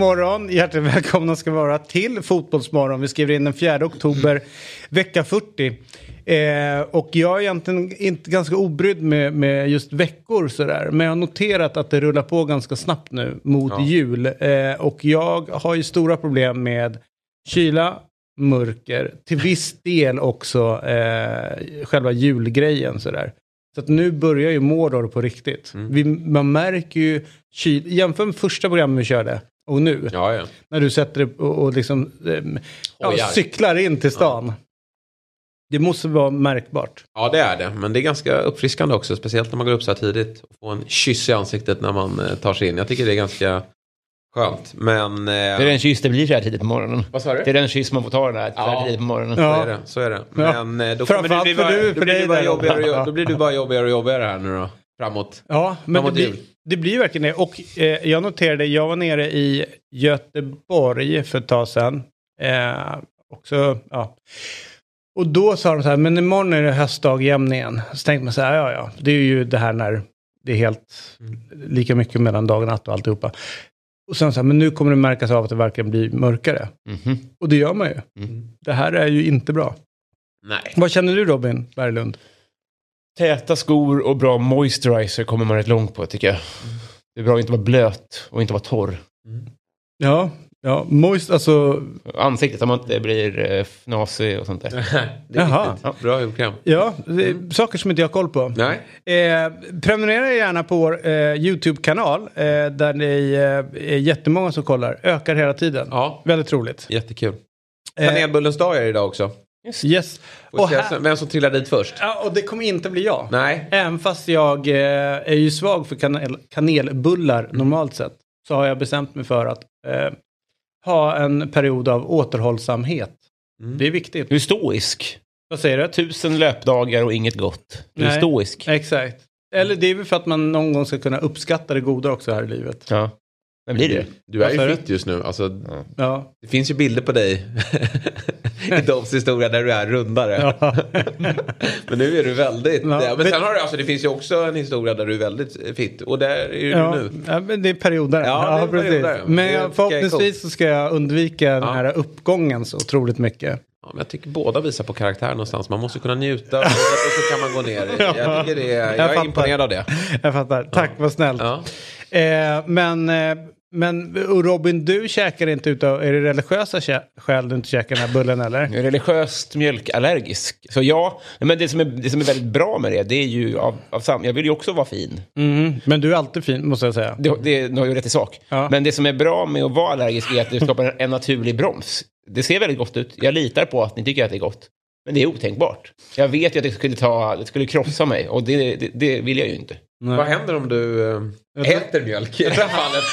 Morgon, hjärtligt välkomna ska vara till Fotbollsmorgon. Vi skriver in den 4 oktober, vecka 40. Eh, och jag är egentligen inte ganska obrydd med, med just veckor sådär. Men jag har noterat att det rullar på ganska snabbt nu mot Ja. jul. Eh, och jag har ju stora problem med kyla, mörker, till viss del också eh, själva julgrejen sådär. Så att nu börjar ju Mordor på riktigt. Mm. Vi, man märker ju kyl, jämför med första programmet vi körde och nu. Ja, ja. När du sätter dig och, och liksom ehm, ja, cyklar in till stan. Det måste vara märkbart. ja, det är det. Men det är ganska uppfriskande också. Speciellt när man går upp så här tidigt. Och får en kyss i ansiktet när man eh, tar sig in. Jag tycker det är ganska skönt. Men... Eh, Det är den kyss det blir så här tidigt på morgonen. Vad sa du? Det är den kyss man får ta den här så här Ja. tidigt på morgonen. Så Ja. är det. Så är det. Ja. Men eh, då, kommer bli för bara, du- då blir bara jobbigare och, Ja. då blir du bara jobbigare och jobbigare här nu då. Framåt. Ja, men det Framåt blir, jul. det blir verkligen det. Och eh, jag noterade, jag var nere i Göteborg för ett tag sedan. Eh, också, ja. Och då sa de så här, men imorgon är det höstdag jämn igen. Så tänkte man så här, ja ja, det är ju det här när det är helt lika mycket mellan dag och natt och alltihopa. Och sen så här, men nu kommer det märkas av att det verkligen blir mörkare. Mhm. Och det gör man ju. Mm. Det här är ju inte bra. Nej. Vad känner du Robin Berglund? Täta skor och bra moisturizer kommer man rätt långt på tycker jag. Det är bra att inte vara blöt och inte vara torr. Ja, ja, moist, alltså, Ansiktet om man inte blir eh, fnasig och sånt där. det är Jaha. viktigt. Bra julkräm. ja, det är saker som inte jag har koll på. Nej. Eh, prenumerera gärna på vår eh, YouTube-kanal eh, där det eh, är jättemånga som kollar. Ökar hela tiden. Ja. Väldigt roligt. Jättekul. Eh, Kanelbullens dag är det idag också. Yes. Och, se här, vem som trillar dit först. ja, och det kommer inte bli jag. Nej. Även fast jag eh, är ju svag för kanel, kanelbullar Mm. normalt sett. Så har jag bestämt mig för att eh, ha en period av återhållsamhet. Mm. Det är viktigt. Du är stoisk. Vad säger du? Tusen löpdagar och inget gott. Du är Nej. stoisk. Exakt. Eller det är väl för att man någon gång ska kunna uppskatta det goda också här i livet. Ja. Men blir det? Du är sa ju du? fit just nu. Alltså, Ja. det finns ju bilder på dig i Dobbs historia där du är rundare. Ja. Men nu är du väldigt... Ja, Ja, men sen har du, alltså, det finns ju också en historia där du är väldigt fit. Och där är du Ja, nu. ja, men det är perioder. Ja, det är precis. perioder. Men Det jag, förhoppningsvis så ska jag undvika den Ja. här uppgången så otroligt mycket. Ja, men jag tycker båda visar på karaktär någonstans. Man måste kunna njuta och, så kan man gå ner. Jag, tycker det är, jag, Jag är fattar. imponerad av det. Jag fattar. Tack, vad snällt. Ja. Eh, men, eh, men Robin, du käkar inte utav, är det religiösa kä- skäl du inte käkar den här bullen eller? Jag är religiöst mjölkallergisk. Så ja, men det som, är, det som är väldigt bra med det, det är ju av, av sam... Jag vill ju också vara fin. Mm. Men du är alltid fin, måste jag säga. Det, det, nu har ju rätt i sak. Ja. Men det som är bra med att vara allergisk är att det skapar en, en naturlig broms. Det ser väldigt gott ut. Jag litar på att ni tycker att det är gott. Men det är otänkbart. Jag vet ju att det skulle, ta, det skulle krossa mig och det, det, det vill jag ju inte. Vad händer om du äh, äter mjölk i det här fallet?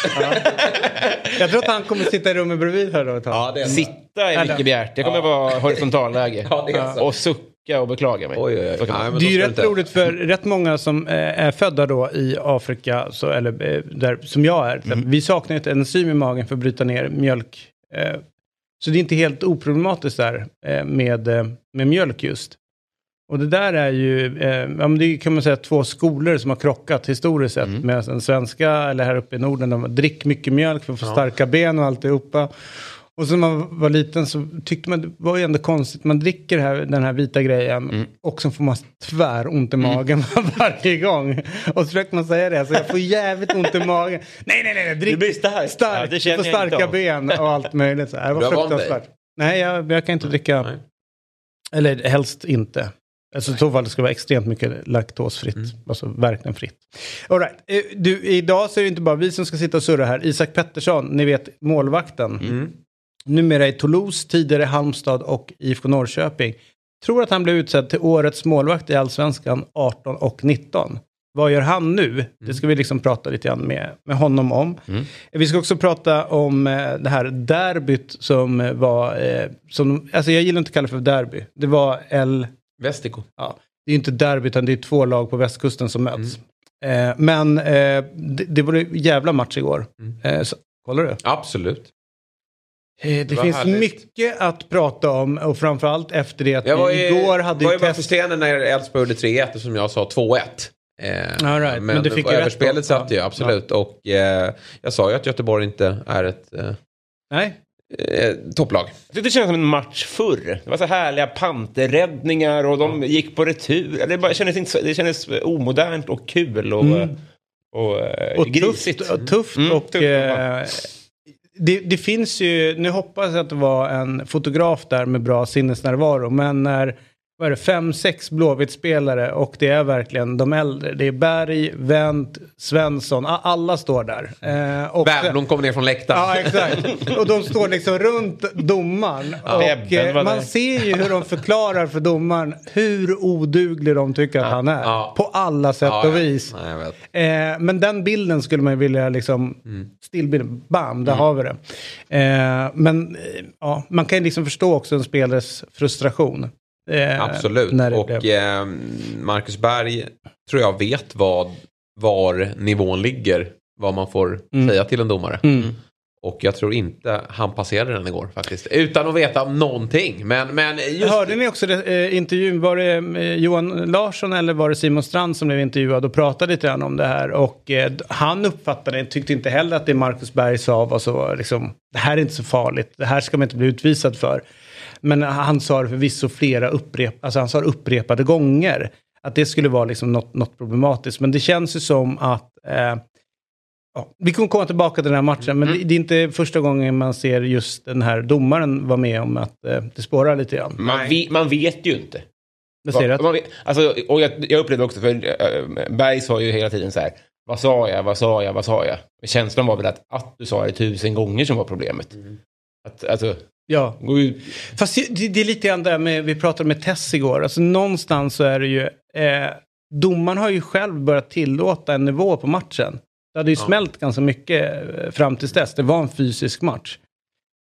Jag tror att han kommer sitta i rummet bredvid här då ett tag. ja, det är. Sitta är mycket begärt. Jag kommer vara horisontalläge. Ja, det är så. Och sucka och beklaga mig. Oj, oj, oj. Nej, men Det är ju rätt roligt för rätt många som eh, är födda då i Afrika, så, eller eh, där, som jag är. Vi saknar ett enzym i magen för att bryta ner mjölk. Så det är inte helt oproblematiskt där med, med mjölk just. Och det där är ju, eh, ja, men det är, kan man säga två skolor som har krockat historiskt sett. Med den svenska, eller här uppe i Norden, de drick mycket mjölk för att få starka ben och alltihopa. Och så när man var liten så tyckte man det var ju ändå konstigt. Man dricker här, den här vita grejen och så får man tvär ont i magen varje gång. Och så försöker man säga det, så jag får jävligt ont i magen. Nej, nej, nej, drick Du blir stark. stark. Ja, får starka ben och allt möjligt. Så här. Det var fruktansvärt. Nej, jag, jag kan inte dricka. Nej. Eller helst inte. Alltså, I så fall det ska vara extremt mycket laktosfritt. Mm. Alltså verkligen fritt. All right. Eh, du, idag så är det inte bara vi som ska sitta och surra här. Isak Pettersson, ni vet målvakten. Mm. Numera i Toulouse, tidigare Halmstad och IFK Norrköping. Tror att han blev utsedd till årets målvakt i Allsvenskan 18 och 19. vad gör han nu? Det ska vi liksom prata lite grann med, med honom om. Vi ska också prata om eh, det här derbyt som eh, var, som, alltså jag gillar inte att kalla det för derby. Det var L, Vestico. ja, det är inte derby utan det är två lag på västkusten som möts. Eh, men eh, det, det var en jävla match igår. Eh, så, kollar du? Absolut. Eh, det var finns härligt. mycket att prata om och framförallt efter det att Jag var ju, igår hade var ju test... stenen när Elfsborg gjorde 3-1 som jag sa 2-1. Eh, All right, men men du fick rätt överspelet satt ju Ja. absolut. Och eh, jag sa ju att Göteborg inte är ett eh, Nej, eh, topplag. Det kändes som en match förr. Det var så härliga panterräddningar och de gick på retur. Det, bara kändes inte det kändes omodernt och kul och, och, eh, och grisigt. tufft. Och, tufft Mm, och tufft eh, det, det finns ju, nu hoppas jag att det var en fotograf där med bra sinnesnärvaro, men när vad är det, fem, sex Blåvitt-spelare och det är verkligen de äldre. Det är Berg, Wendt, Svensson, alla står där. Eh, och Bernblom kom ner från läktaren. Ja, exakt. Och de står liksom runt domaren. och Ebben eh, man ser ju hur de förklarar för domaren hur oduglig de tycker att han är. ja. På alla sätt Ja, och ja. vis. Nej, jag vet. Eh, men den bilden skulle man ju vilja liksom, Mm. stillbilden, bam, där har vi det. Eh, men eh, ja, man kan ju liksom förstå också en spelares frustration. Eh, Absolut. Och blev- eh, Marcus Berg tror jag vet vad, var nivån ligger. Vad man får Mm. säga till en domare. Mm. Och jag tror inte han passerade den igår faktiskt. Utan att veta någonting. Men, men just... Hörde ni också det, eh, intervjun, var det eh, Johan Larsson eller var det Simon Strand som blev intervjuad och pratade lite grann om det här och eh, han uppfattade, tyckte inte heller att det Marcus Berg sa var så liksom, det här är inte så farligt, det här ska man inte bli utvisad för. Men han sa det förvisso flera upprep, alltså han sa det upprepade gånger att det skulle vara liksom något, något problematiskt. Men det känns ju som att eh, Ja, vi kommer komma tillbaka till den här matchen, men det, det är inte första gången man ser just den här domaren vara med om att eh, det spårar lite grann. Man, vi, man vet ju inte. Jag. Man vet, alltså, och jag, jag upplevde också, för äh, Berg sa ju hela tiden så här, vad sa jag, vad sa jag, vad sa jag? Känslan var väl att, att du sa det tusen gånger som var problemet. Att, alltså, Ja, ut, fast det, det är lite grann där med, vi pratade med Tess igår, alltså någonstans så är det ju, eh, domaren har ju själv börjat tillåta en nivå på matchen. Det hade ju smält ganska mycket eh, fram tills dess, det var en fysisk match.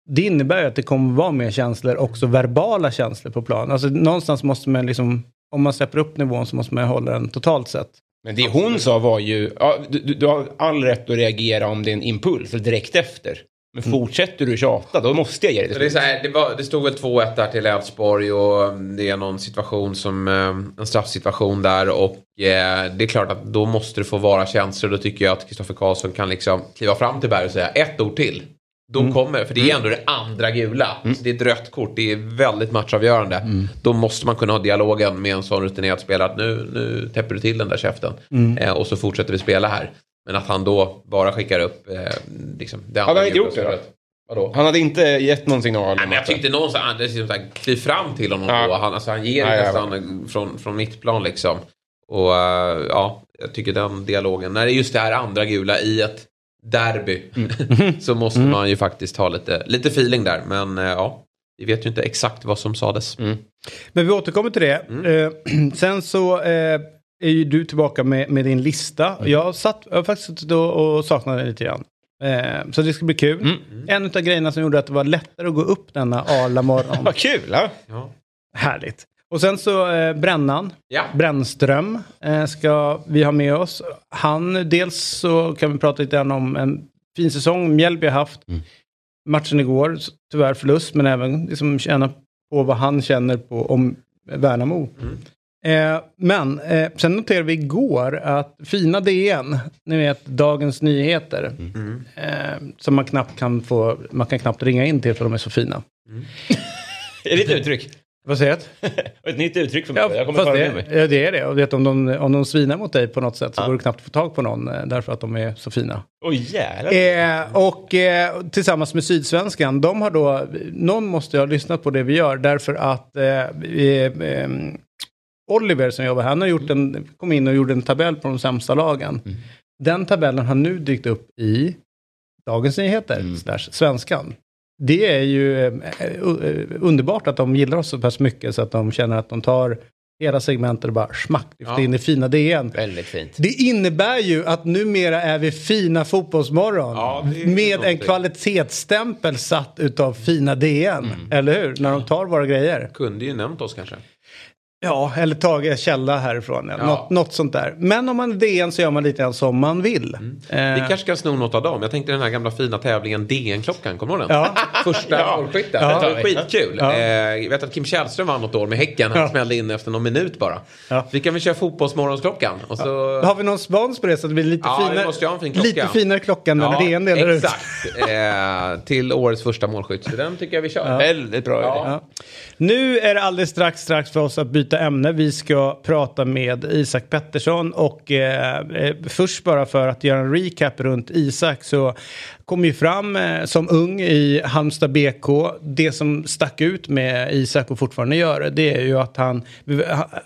Det innebär ju att det kommer vara mer känslor, också verbala känslor på plan. Alltså någonstans måste man liksom, om man släpper upp nivån så måste man hålla den totalt sett. men det hon sa var ju, ja, du, du- har all rätt att reagera om det är en impuls, direkt efter. Men fortsätter du tjata, då måste jag ge dig det, är så här, det, var, det stod väl 2-1 där till Elfsborg och det är någon situation som, eh, en straffsituation där och eh, det är klart att då måste det få vara känslor. Då tycker jag att Kristoffer Karlsson kan liksom kliva fram till Berg och säga ett ord till. Då kommer, för det är ändå det andra gula. Så det är ett rött kort, det är väldigt matchavgörande. Då måste man kunna ha dialogen med en sån rutinerad spelare att nu, nu täpper du till den där käften. Eh, och så fortsätter vi spela här. Men att han då bara skickar upp eh, liksom, det andra han inte gjort det då? Vadå? Han hade inte gett någon signal. Nej, men jag att- tyckte någonstans, han liksom så här, kliv fram till honom Ja. då. Han, alltså, han ger Ja, ja, nästan från, från mittplan liksom. Och eh, ja, jag tycker den dialogen, när det är just det här andra gula i ett derby så måste man ju faktiskt ha lite, lite feeling där. Men eh, ja, vi vet ju inte exakt vad som sades. Men vi återkommer till det. Eh, sen så eh, är ju du tillbaka med, med din lista. Jag, satt, jag har faktiskt suttit och, och saknat den lite grann. Eh, så det ska bli kul. En av grejerna som gjorde att det var lättare att gå upp denna arla morgon. Vad kul! Ja? Ja. Härligt. Och sen så eh, Brännan, Ja. Brännström eh, ska vi ha med oss. Han, dels så kan vi prata lite grann om en fin säsong Mjällby har haft. Matchen igår, tyvärr förlust, men även liksom känna på vad han känner på om Värnamo. Eh, men eh, sen noterade vi igår att fina DN, ni vet Dagens Nyheter, eh, som man knappt kan få, man kan knappt ringa in till för de är så fina. Är det ett uttryck? Vad säger jag? Ett nytt uttryck för mig. Ja, jag kommer fast det mig. det är det. Och vet, om, de, om de svinar mot dig på något sätt så Ja. går det knappt att få tag på någon eh, därför att de är så fina. Åh jävlar. Eh, och eh, tillsammans med Sydsvenskan, de har då, någon måste ha lyssnat på det vi gör därför att eh, vi, eh, Oliver som jobbar här, han har gjort en, kom in och gjorde en tabell på de sämsta lagen. Den tabellen har nu dykt upp i Dagens Nyheter, slash Svenskan. Det är ju eh, underbart att de gillar oss så pass mycket så att de känner att de tar hela segmentet bara smack lyfte Ja. in i fina DN. Väldigt fint. Det innebär ju att numera är vi fina fotbollsmorgon. Ja, med en kvalitetsstämpel satt utav fina DN. Eller hur? När de tar våra grejer. Kunde ju nämnt oss kanske. Ja, eller tagit källa härifrån. Ja. Något, något sånt där. Men om man är DN så gör man lite grann som man vill. Vi Eh, kanske kan sno något av dem. Jag tänkte den här gamla fina tävlingen DN-klockan, kommer du ihåg den? Ja. Första Ja. målskytten. Ja. Det var skitkul. Ja. Eh, jag vet att Kim Källström vann något år med Häcken. Han Ja. smällde in efter någon minut bara. Ja. Vi kan väl köra fotbollsmorgonsklockan. Och så... Har vi någon spons på det så att det blir lite, Ja, vi finare, måste ha en fin klocka. lite finare klocka än när DN delar ut? exakt. Eh, till årets första målskytt. Så den tycker jag vi kör. Väldigt bra idé. Nu är det alldeles strax, strax för oss att byta ämne. Vi ska prata med Isak Pettersson och eh, eh, först bara för att göra en recap runt Isak så kom ju fram eh, som ung i Halmstad BK. Det som stack ut med Isak och fortfarande gör det, det är ju att han,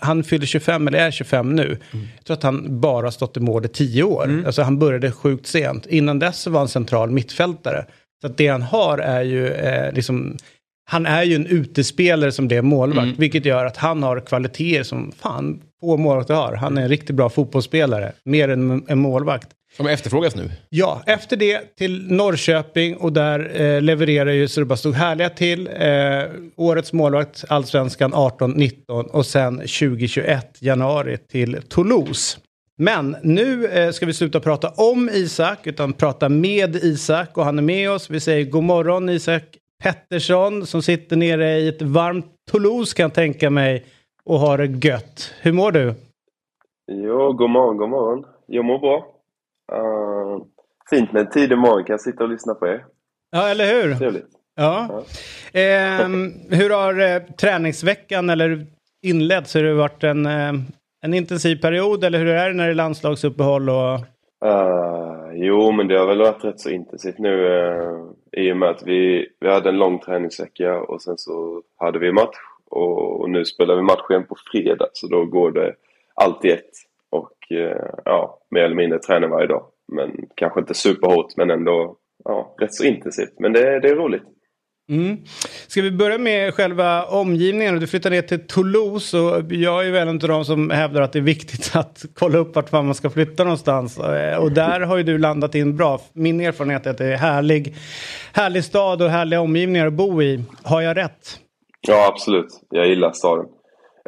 han fyller 25 eller är 25 nu. Jag tror att han bara stått i mål i 10 år. Alltså han började sjukt sent. Innan dess så var han central mittfältare. Så att det han har är ju eh, liksom han är ju en utespelare som är målvakt, vilket gör att han har kvaliteter som fan få målvakter har. Han är en riktigt bra fotbollsspelare, mer än en målvakt. Som efterfrågas nu. Ja, efter det till Norrköping och där eh, levererar ju så det bara stod härliga till. Eh, årets målvakt, allsvenskan 18-19 och sen 2021 januari till Toulouse. Men nu eh, ska vi sluta prata om Isak utan prata med Isak och han är med oss. Vi säger god morgon Isak Pettersson som sitter nere i ett varmt Toulouse kan jag tänka mig och har det gött. Hur mår du? Jo, god morgon, god morgon. Jag mår bra. Uh, fint med en tidig morgon kan jag sitta och lyssna på er. Ja, eller hur? Trevligt. Ja. Ehm, hur har eh, träningsveckan eller inletts? Har det varit en, eh, en intensiv period eller hur är det när det är landslagsuppehåll? Och... Uh, jo, men det har väl varit rätt så intensivt nu uh, i och med att vi, vi hade en lång träningsvecka och sen så hade vi match och, och nu spelar vi match igen på fredag så då går det allt i ett och eh, ja, mer eller mindre tränar varje dag. Men kanske inte superhårt men ändå ja, rätt så intensivt. Men det, det är roligt. Mm. Ska vi börja med själva omgivningen? Du flyttar ner till Toulouse och jag är väl en av de som hävdar att det är viktigt att kolla upp vart man ska flytta någonstans. Eh, och där har ju du landat in bra. Min erfarenhet är att det är härlig, härlig stad och härliga omgivningar att bo i. Har jag rätt? Ja, absolut. Jag gillar staden.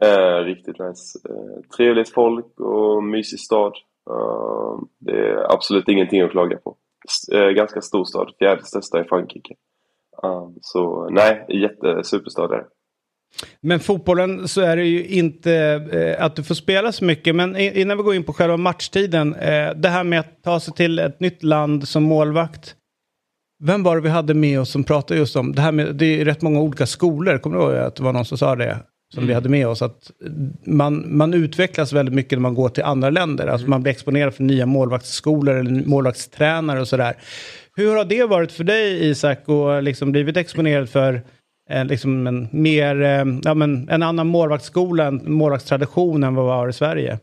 Eh, riktigt nice. Eh, trevligt folk och mysig stad. Eh, det är absolut ingenting att klaga på. S- eh, ganska stor stad, fjärde största i Frankrike. Så nej, jättesuperstad är det. Men fotbollen så är det ju inte eh, att du får spela så mycket. Men innan vi går in på själva matchtiden. Eh, det här med att ta sig till ett nytt land som målvakt. Vem var det vi hade med oss som pratade just om det här med, det är rätt många olika skolor. Kommer du ihåg att det var någon som sa det? Som vi hade med oss. Att man, man utvecklas väldigt mycket när man går till andra länder. Alltså man blir exponerad för nya målvaktsskolor eller målvaktstränare och sådär. Hur har det varit för dig Isak och liksom blivit exponerad för eh, liksom en, mer, eh, ja, men en annan målvaktsskola, en målvaktstradition än vad vi har i Sverige?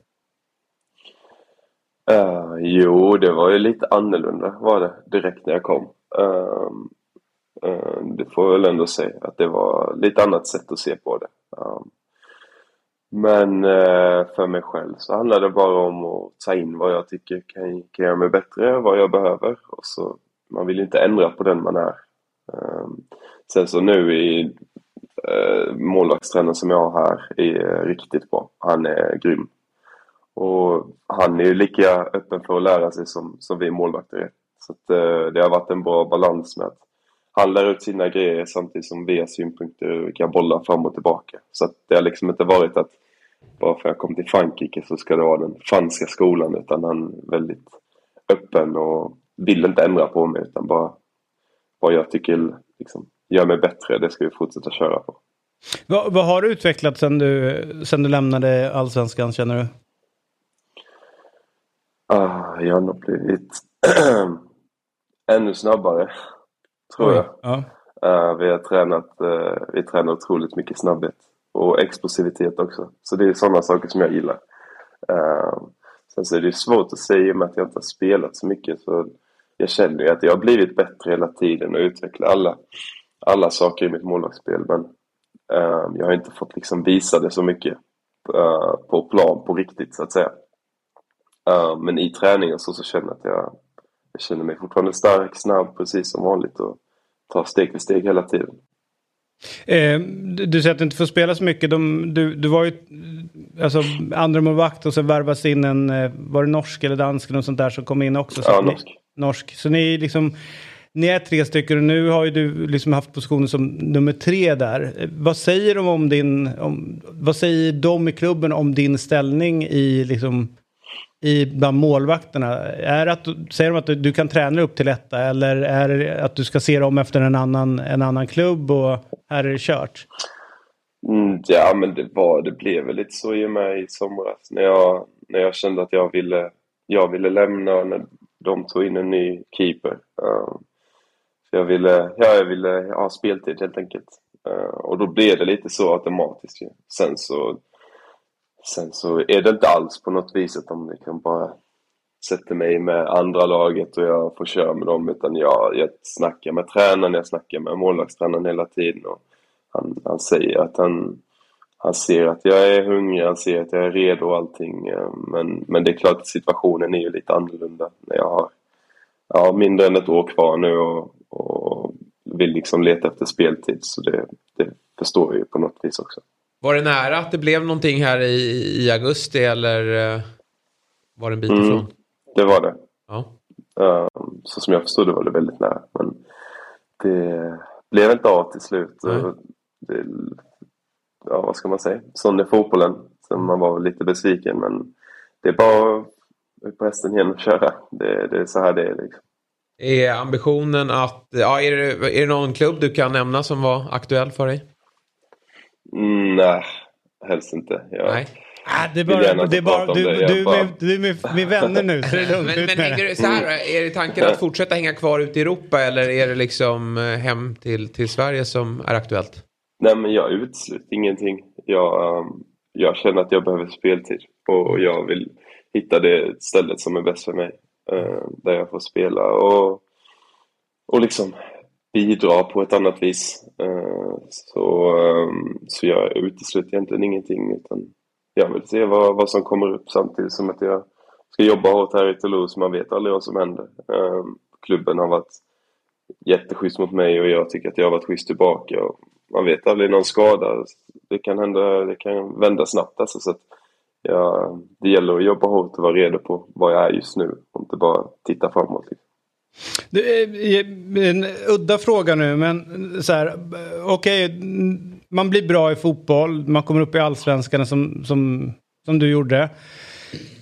Uh, jo, det var ju lite annorlunda var det direkt när jag kom. Uh, uh, det får jag väl ändå säga att det var lite annat sätt att se på det. Ehm, men eh, för mig själv så handlar det bara om att ta in vad jag tycker kan, kan göra mig bättre, vad jag behöver. Och så, man vill ju inte ändra på den man är. Ehm, sen så nu i eh, målvaktstränaren som jag har här är eh, riktigt bra. Han är grym. Och han är ju lika öppen för att lära sig som, som vi målvakter är. Så att, eh, det har varit en bra balans med att han lär ut sina grejer samtidigt som vi har synpunkter och vi kan bolla fram och tillbaka. Så att det har liksom inte varit att bara för att jag kom till Frankrike så ska det vara den franska skolan utan han är väldigt öppen och vill inte ändra på mig utan bara vad jag tycker liksom, gör mig bättre, det ska vi fortsätta köra på. Vad, vad har du utvecklat sen du, sen du lämnade allsvenskan känner du? Ah, jag har nog blivit ännu snabbare, tror jag. Ja. Eh, vi har tränat, uh, vi tränar otroligt mycket snabbhet och explosivitet också. Så det är sådana saker som jag gillar. Uh, sen så är det svårt att säga i och med att jag inte har spelat så mycket. Så jag känner ju att jag har blivit bättre hela tiden och utvecklat alla, alla saker i mitt målvaktsspel. Men uh, jag har inte fått liksom visa det så mycket. uh, på plan på riktigt så att säga. Uh, men i träningen så, så känner jag att jag, jag känner mig fortfarande stark, snabb, precis som vanligt och tar steg för steg hela tiden. Eh, du säger att du inte får spela så mycket. De, du, du var ju alltså, andra målvakt och så värvas in en, eh, var det norsk eller dansk eller något sånt där som kom in också? Så ja, ni, norsk. norsk. Så ni liksom, ni är tre stycken och nu har ju du liksom haft positionen som nummer tre där. Eh, vad säger de om din, om, vad säger de i klubben om din ställning i liksom i bland målvakterna? Är att, säger de att du kan träna upp till detta eller är det att du ska se dem efter en annan, en annan klubb och här är det kört? Mm, ja, men det, var, det blev väl lite så i och med i somras när jag, när jag kände att jag ville, jag ville lämna när de tog in en ny keeper. Uh, jag ville, ja, jag ville ha speltid helt enkelt. Uh, och då blev det lite så automatiskt. ju. Sen så Sen så är det inte alls på något vis att de kan bara sätta mig med andra laget och jag får köra med dem utan jag, jag snackar med tränaren, jag snackar med målvaktstränaren hela tiden och han, han säger att han, han ser att jag är hungrig, han ser att jag är redo och allting eh, men, men det är klart att situationen är ju lite annorlunda när jag har ja, mindre än ett år kvar nu och, och vill liksom leta efter speltid så det, det förstår jag ju på något vis också. Var det nära att det blev någonting här i, i augusti eller eh, var det en bit mm, ifrån? Det var det. Ja. Um, så som jag förstod det var det väldigt nära. Men det blev inte av till slut. Det, ja, vad ska man säga? Sån är fotbollen. Så man var lite besviken men det är bara upp på hästen igen och köra. Det, det är så här det är liksom. Är ambitionen att, ja, är det, är det någon klubb du kan nämna som var aktuell för dig? Mm, nej, helst inte. Jag nej. Ah, det är bara, det är bara, du, det. du, bara... du är med, med vänner nu så det är lugnt. men men hänger du, så här, är det tanken att fortsätta hänga kvar ute i Europa eller är det liksom eh, hem till, till Sverige som är aktuellt? Nej men jag utesluter ingenting. Jag, um, jag känner att jag behöver speltid och jag vill hitta det stället som är bäst för mig. Uh, där jag får spela och, och liksom bidra på ett annat vis. Eh, så, ehm, så jag utesluter egentligen ingenting utan jag vill se vad, vad som kommer upp samtidigt som att jag ska jobba hårt här i Toulouse. Man vet aldrig vad som händer. Ehm, klubben har varit jätteschysst mot mig och jag tycker att jag har varit schysst tillbaka. Och man vet aldrig någon skada. Det kan hända, det kan vända snabbt alltså. Så att, ja, det gäller att jobba hårt och vara redo på vad jag är just nu och inte bara titta framåt. Liksom. Det är eh, en udda fråga nu men så här, okej, okay, man blir bra i fotboll, man kommer upp i allsvenskan som, som, som du gjorde.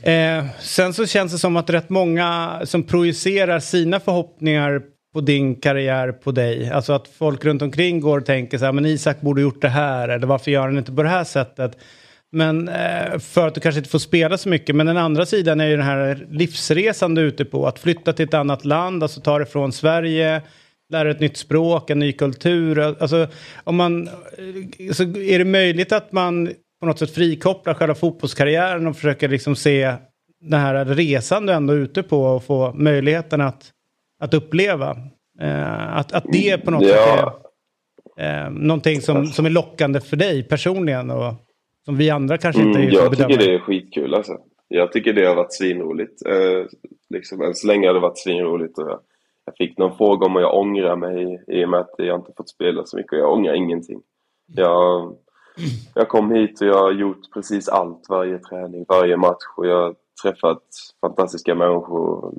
Eh, sen så känns det som att rätt många som projicerar sina förhoppningar på din karriär på dig. Alltså att folk runt omkring går och tänker så här, men Isak borde gjort det här, eller varför gör han inte på det här sättet? Men eh, för att du kanske inte får spela så mycket. Men den andra sidan är ju den här livsresan du är ute på. Att flytta till ett annat land, alltså ta det från Sverige, lära ett nytt språk, en ny kultur. Alltså, om man, så är det möjligt att man på något sätt frikopplar själva fotbollskarriären och försöker liksom se den här resan du ändå är ute på och få möjligheten att, att uppleva. Eh, att, att det på något ja. sätt är eh, någonting som, som är lockande för dig personligen. Och, som vi andra kanske inte mm, Jag tycker det är skitkul alltså. Jag tycker det har varit svinroligt. Eh, liksom, än så länge har det varit svinroligt. Och jag, jag fick någon fråga om jag ångrar mig i och med att jag inte fått spela så mycket. Jag ångrar ingenting. Jag, jag kom hit och jag har gjort precis allt varje träning, varje match. Och jag har träffat fantastiska människor.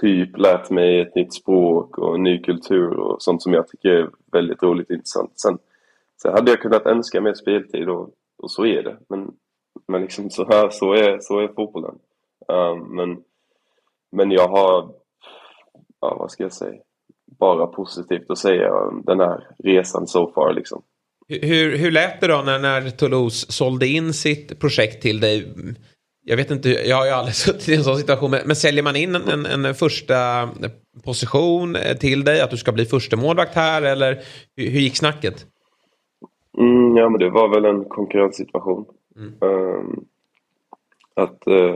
Typ lärt mig ett nytt språk och en ny kultur och sånt som jag tycker är väldigt roligt och intressant. Sen, sen hade jag kunnat önska mer speltid och och så är det. Men, men liksom så, här, så, är, så är fotbollen. Um, men, men jag har, ja, vad ska jag säga, bara positivt att säga om den här resan so far. Liksom. Hur, hur lät det då när, när Toulouse sålde in sitt projekt till dig? Jag vet inte, jag har ju aldrig suttit i en sån situation. Men, men säljer man in en, en, en, första position eh, till dig? Att du ska bli första målvakt här? Eller hur, hur gick snacket? Mm, ja, men det var väl en konkurrenssituation. Mm. Um, att uh,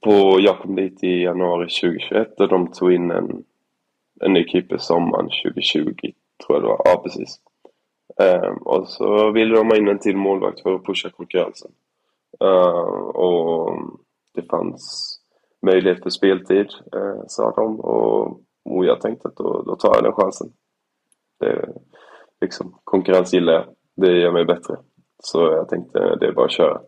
på, jag kom dit i januari 2021 och de tog in en, en ny keeper sommaren 2020, tror jag det var. Ja, precis. Ehm, och så ville de ha in en till målvakt för att pusha konkurrensen. Ehm, och det fanns möjlighet för speltid, eh, sa de. Och, och jag tänkte att då, då tar jag den chansen. Det, liksom, konkurrens gillar jag. Det gör mig bättre. Så jag tänkte det är bara att köra.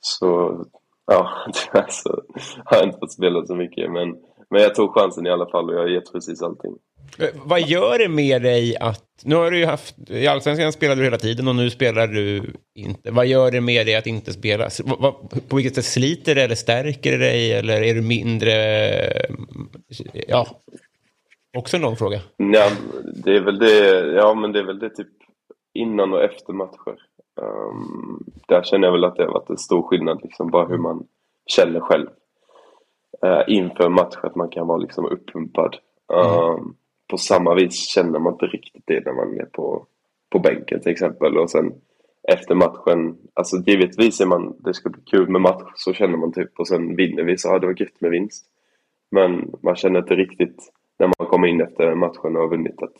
Så ja, tyvärr så har jag inte fått spela så mycket. Men, men jag tog chansen i alla fall och jag har gett precis allting. Eh, vad gör det med dig att... Nu har du ju haft... I Allsvenskan spelade du hela tiden och nu spelar du inte. Vad gör det med dig att inte spela? På vilket sätt sliter det eller stärker det dig? Eller är du mindre... Eh, ja. Också en lång fråga. Ja, det är väl det, ja men det är väl det typ innan och efter matcher. Ehm, där känner jag väl att det har varit en stor skillnad liksom bara hur man känner själv. Uh, inför match att man kan vara liksom uppumpad. Ehm, På samma vis känner man inte riktigt det när man är på, på bänken till exempel. Och sen efter matchen, alltså givetvis är man, det ska bli kul med match, så känner man typ. Och sen vinner vi, så ja, det var gött med vinst. Men man känner inte riktigt när man kommer in efter matchen och har vunnit att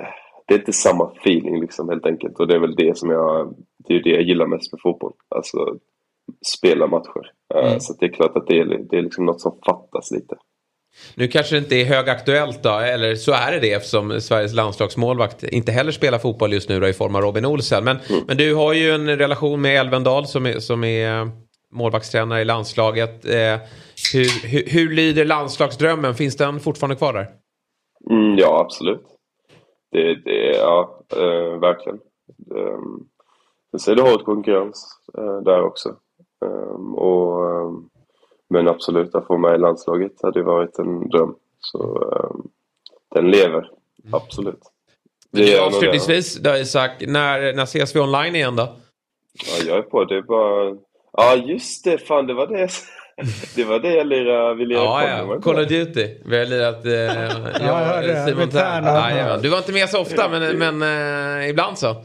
eh, det är inte samma feeling liksom helt enkelt. Och det är väl det som jag, det är det jag gillar mest med fotboll. Alltså spela matcher. Eh, Så att det är klart att det är, det är liksom något som fattas lite. Nu kanske det inte är högaktuellt då, eller så är det det eftersom Sveriges landslagsmålvakt inte heller spelar fotboll just nu då, i form av Robin Olsen. Men, men du har ju en relation med Elvendal som är, som är eh, målvaktstränare i landslaget. Eh, hur, hur, hur lyder landslagsdrömmen? Finns den fortfarande kvar där? Mm, ja, absolut. Det, det ja, eh, verkligen. Um, sen så är det hård konkurrens eh, där också. Ehm, och, ehm, men absolut, att få med i landslaget hade varit en dröm. Så ehm, den lever, absolut. Gör nog det. Avslutningsvis då Isak, när, när ses vi online igen då? Ja, jag är på. Det är bara... Ja, just det. Fan, det var det. Det var det jag lirade, vi lirade Ja, ja. Call of Duty. Vi har lirat... Eh, jag, jag. Simon. Tern. Jajamän. Du var inte med så ofta, men, men eh, ibland så.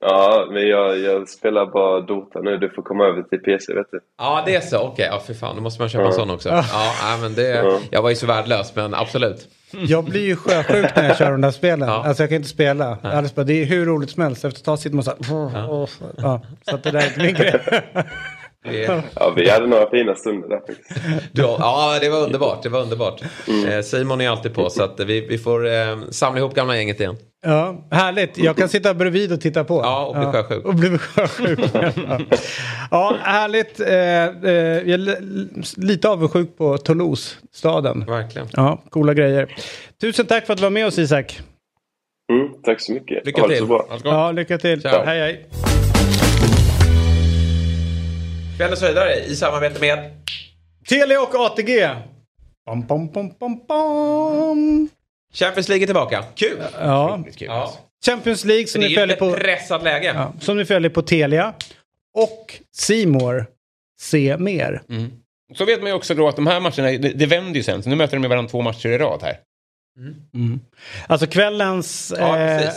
Ja, men jag, jag spelar bara Dota nu. Du får komma över till PC, vet du. Ja, det är så. Okej, ja, för fan. Då måste man köpa en sån också. Ja, nej, men det, jag var ju så värdelös, men absolut. Jag blir ju sjösjuk när jag kör de där spelen. Ja. Alltså jag kan inte spela. Alice bara, det är hur roligt som helst. Efter ett tag sitter man så här. Ja. Så att det där är inte min grej. Det, Ja, vi hade några fina stunder där faktiskt. du, ja, det var underbart. Det var underbart. Eh, Simon är alltid på, så att vi, vi får eh, samla ihop gamla gänget igen. Ja, härligt. Jag kan sitta bredvid och titta på. Ja, och bli sjösjuk. Och bli sjösjuk. ja. ja, härligt. Eh, eh, jag är li- lite avundsjuk på Toulouse, staden. Verkligen. Ja, coola grejer. Tusen tack för att du var med oss Isak. Mm, tack så mycket. Lycka ha det till. så bra. Ja, lycka till. Ciao. Hej, hej. Kvällens höjdare i samarbete med... Telia och ATG. Bom, bom, bom, bom, bom. Champions League är tillbaka. Kul! Ja, kul. Ja. Champions League som ni följer på... pressat läge. Ja, som ni följer på Telia. Och Simor Se mer. Så vet man ju också då att de här matcherna, det, det vänder ju sen. Så nu möter de med varandra två matcher i rad här. Alltså kvällens Ja, eh,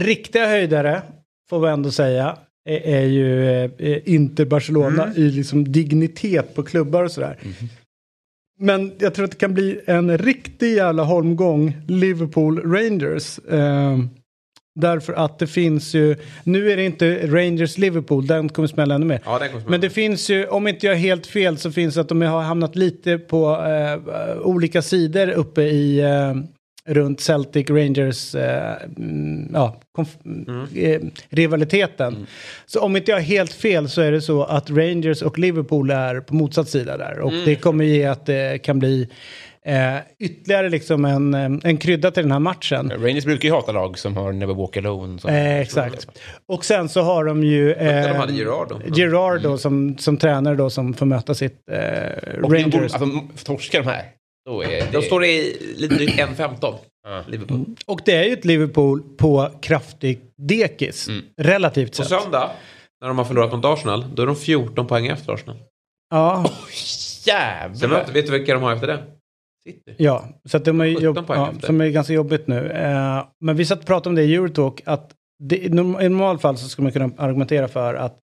riktiga höjdare, får vi ändå säga, är, är ju eh, Inter-Barcelona Mm. i liksom dignitet på klubbar och sådär. Men jag tror att det kan bli en riktig jävla holmgång Liverpool-Rangers. Eh, därför att det finns ju, nu är det inte Rangers-Liverpool, den kommer smälla ännu mer. Ja, den kommer smälla. Men det finns ju, om inte jag är helt fel, så finns det att de har hamnat lite på eh, olika sidor uppe i eh, runt Celtic Rangers eh, mm, ja, konf- eh, rivaliteten. Så om inte jag är helt fel så är det så att Rangers och Liverpool är på motsatt sida där. Och det kommer ge att det kan bli eh, ytterligare liksom en, eh, en krydda till den här matchen. Rangers brukar ju hata lag som har Never Walk Alone. Som, Eh, exakt. Och sen så har de ju eh, de hade Gerrard då. Då, som, som tränare då som får möta sitt eh, Och Rangers. Alltså, torskar de här, då är det... De står i lite drygt 1.15. Liverpool. Och det är ju ett Liverpool på kraftig dekis. Relativt På sett. söndag, när de har förlorat mot Arsenal, då är de 14 poäng efter Arsenal. Ja, Sen Jävlar! vet, vet du vilka de har efter det? City. ja, så att de är, 17 jobb, ja, som är ganska jobbigt nu. Eh, men vi satt och pratade om det i Eurotalk att det, i norm- i normalfall så skulle man kunna argumentera för att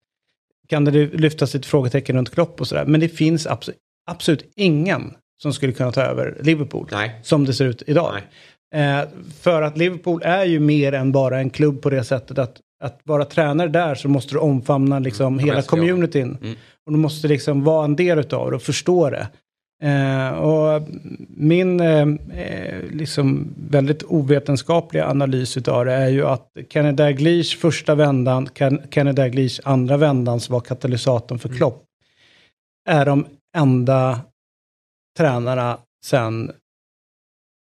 kan det lyftas ett frågetecken runt Klopp och sådär. Men det finns absolut, absolut ingen som skulle kunna ta över Liverpool Nej. som det ser ut idag. Eh, för att Liverpool är ju mer än bara en klubb på det sättet att, att vara tränare där så måste du omfamna liksom hela jag ska communityn. Och du måste liksom vara en del utav det och förstå det. Eh, och min eh, eh, liksom väldigt ovetenskapliga analys utav det är ju att Kenny Dalglish första vändan, Ken, Kenny Dalglish andra vändan som var katalysatorn för Klopp, är de enda tränarna sen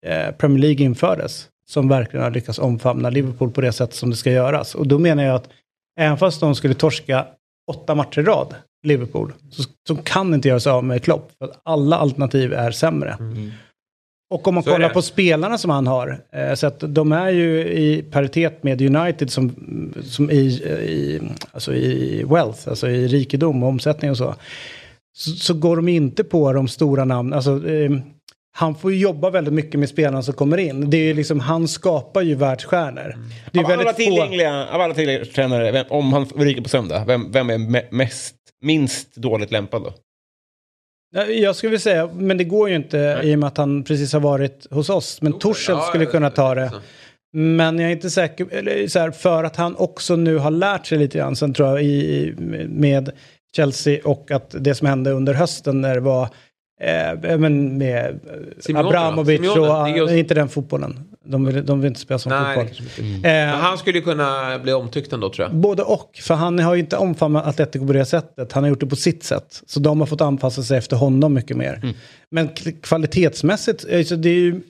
eh, Premier League infördes som verkligen har lyckats omfamna Liverpool på det sätt som det ska göras. Och då menar jag att även fast de skulle torska åtta matcher i rad, Liverpool, så, så kan inte göra sig av med Klopp. För att alla alternativ är sämre. Och om man Så kollar på spelarna som han har, eh, så att de är ju i paritet med United som, som i, i, alltså i wealth, alltså i rikedom och omsättning och så. Så, så går de inte på de stora namnen. Alltså, eh, han får ju jobba väldigt mycket med spelarna som kommer in. Det är liksom, han skapar ju världsstjärnor. Det är Av alla, väldigt få... tillgängliga, av alla tillgängliga tränare, vem, om han ryker på söndag, vem, vem är me- mest, minst dåligt lämpad då? Ja, Jag skulle vilja säga, men det går ju inte i och med att han precis har varit hos oss. Men Torshäll ja, skulle kunna ta det. så. Men jag är inte säker, eller så här, för att han också nu har lärt sig lite grann, sen tror jag, i, med Chelsea och att det som hände under hösten när det var eh, men med eh, Simeone? Abramovic Simeone, och just- inte den fotbollen. De vill, de vill inte spela som Nej, fotboll. inte. Eh, Men han skulle kunna bli omtyckt ändå tror jag. Både och, för han har ju inte omfamnat Atletico på det sättet. Han har gjort det på sitt sätt. Så de har fått anpassa sig efter honom mycket mer. Men k- kvalitetsmässigt, alltså det är ju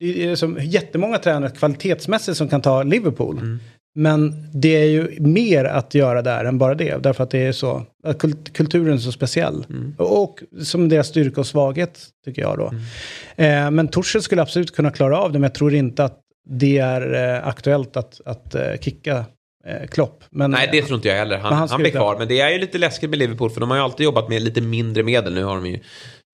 det är som jättemånga tränare kvalitetsmässigt som kan ta Liverpool. Men det är ju mer att göra där än bara det. Därför att det är så, kult- kulturen är så speciell. Och, och som deras styrka och svaghet, tycker jag då. Eh, men Torshäll skulle absolut kunna klara av det, men jag tror inte att det är eh, aktuellt att, att eh, kicka eh, Klopp. Men, Nej, det tror inte jag heller. Han, han han, blir kvar. Men det är ju lite läskigt med Liverpool för de har ju alltid jobbat med lite mindre medel. Nu har de ju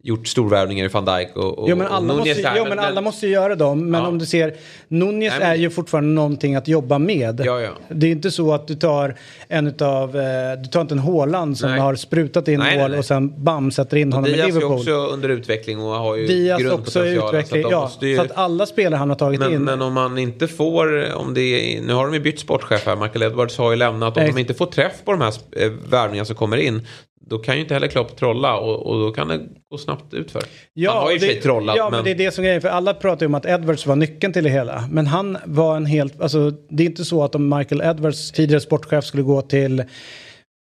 gjort storvärvningar i van Dijk och, och Jo men, alla och måste, Nunez här, jo, men alla måste göra dem. Men Ja. om du ser, Nunez Nej, men- är ju fortfarande någonting att jobba med. Ja, ja. Det är inte så att du tar en utav, eh, du tar inte en Haaland som Nej. har sprutat in Nej, nej, mål nej. och sen bam sätter in honom i Diaz är Liverpool. också under utveckling och har ju Diaz också i grundpotentialen. så att utveckling. Ja, ju- så att alla spelare han har tagit men, in. men om man inte får, om det är, nu har de ju bytt sportchef här, Michael Edwards har ju lämnat. Om Ex- de inte får träff på de här eh, värvningarna som kommer in, då kan ju inte heller Klopp trolla och, och då kan det gå snabbt utför. han har ju för sig trollat, Ja, men... det är det som är grejen. För alla pratar ju om att Edwards var nyckeln till det hela. Men han var en helt, alltså det är inte så att om Michael Edwards, tidigare sportchef, skulle gå till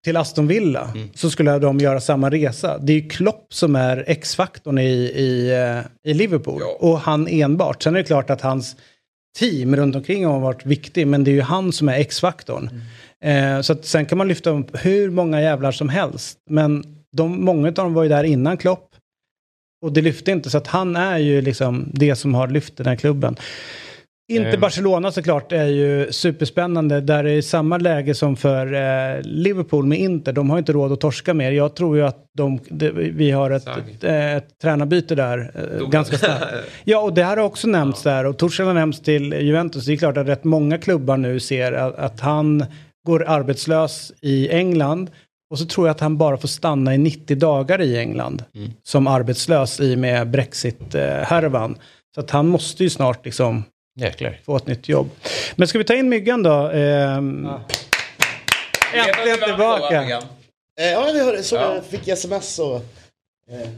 till Aston Villa så skulle de göra samma resa. Det är ju Klopp som är X-faktorn i, i, eh, i Liverpool. Ja. Och han enbart. Sen är det klart att hans team runt omkring har varit viktig. Men det är ju han som är X-faktorn. Eh, så att sen kan man lyfta upp hur många jävlar som helst. Men de, många av dem var ju där innan Klopp. Och det lyfte inte, så att han är ju liksom det som har lyft den här klubben. Inte Ehm. Barcelona såklart är ju superspännande. Där är samma läge som för eh, Liverpool med Inter. De har inte råd att torska mer. Jag tror ju att de, det, vi har ett, ett, ett tränarbyte där eh, ganska snabbt. Ja, och det här har också nämnts där. Och Torshäll har nämnts till Juventus. Det är klart att rätt många klubbar nu ser att, att han går arbetslös i England. Och så tror jag att han bara får stanna i 90 dagar i England. Som arbetslös i och med Brexit-härvan. Så att han måste ju snart liksom Jäklar. få ett nytt jobb. Men ska vi ta in Myggan då? Ehm, Äntligen tillbaka. Eh, ja, vi hörde, så Ja. jag fick sms och...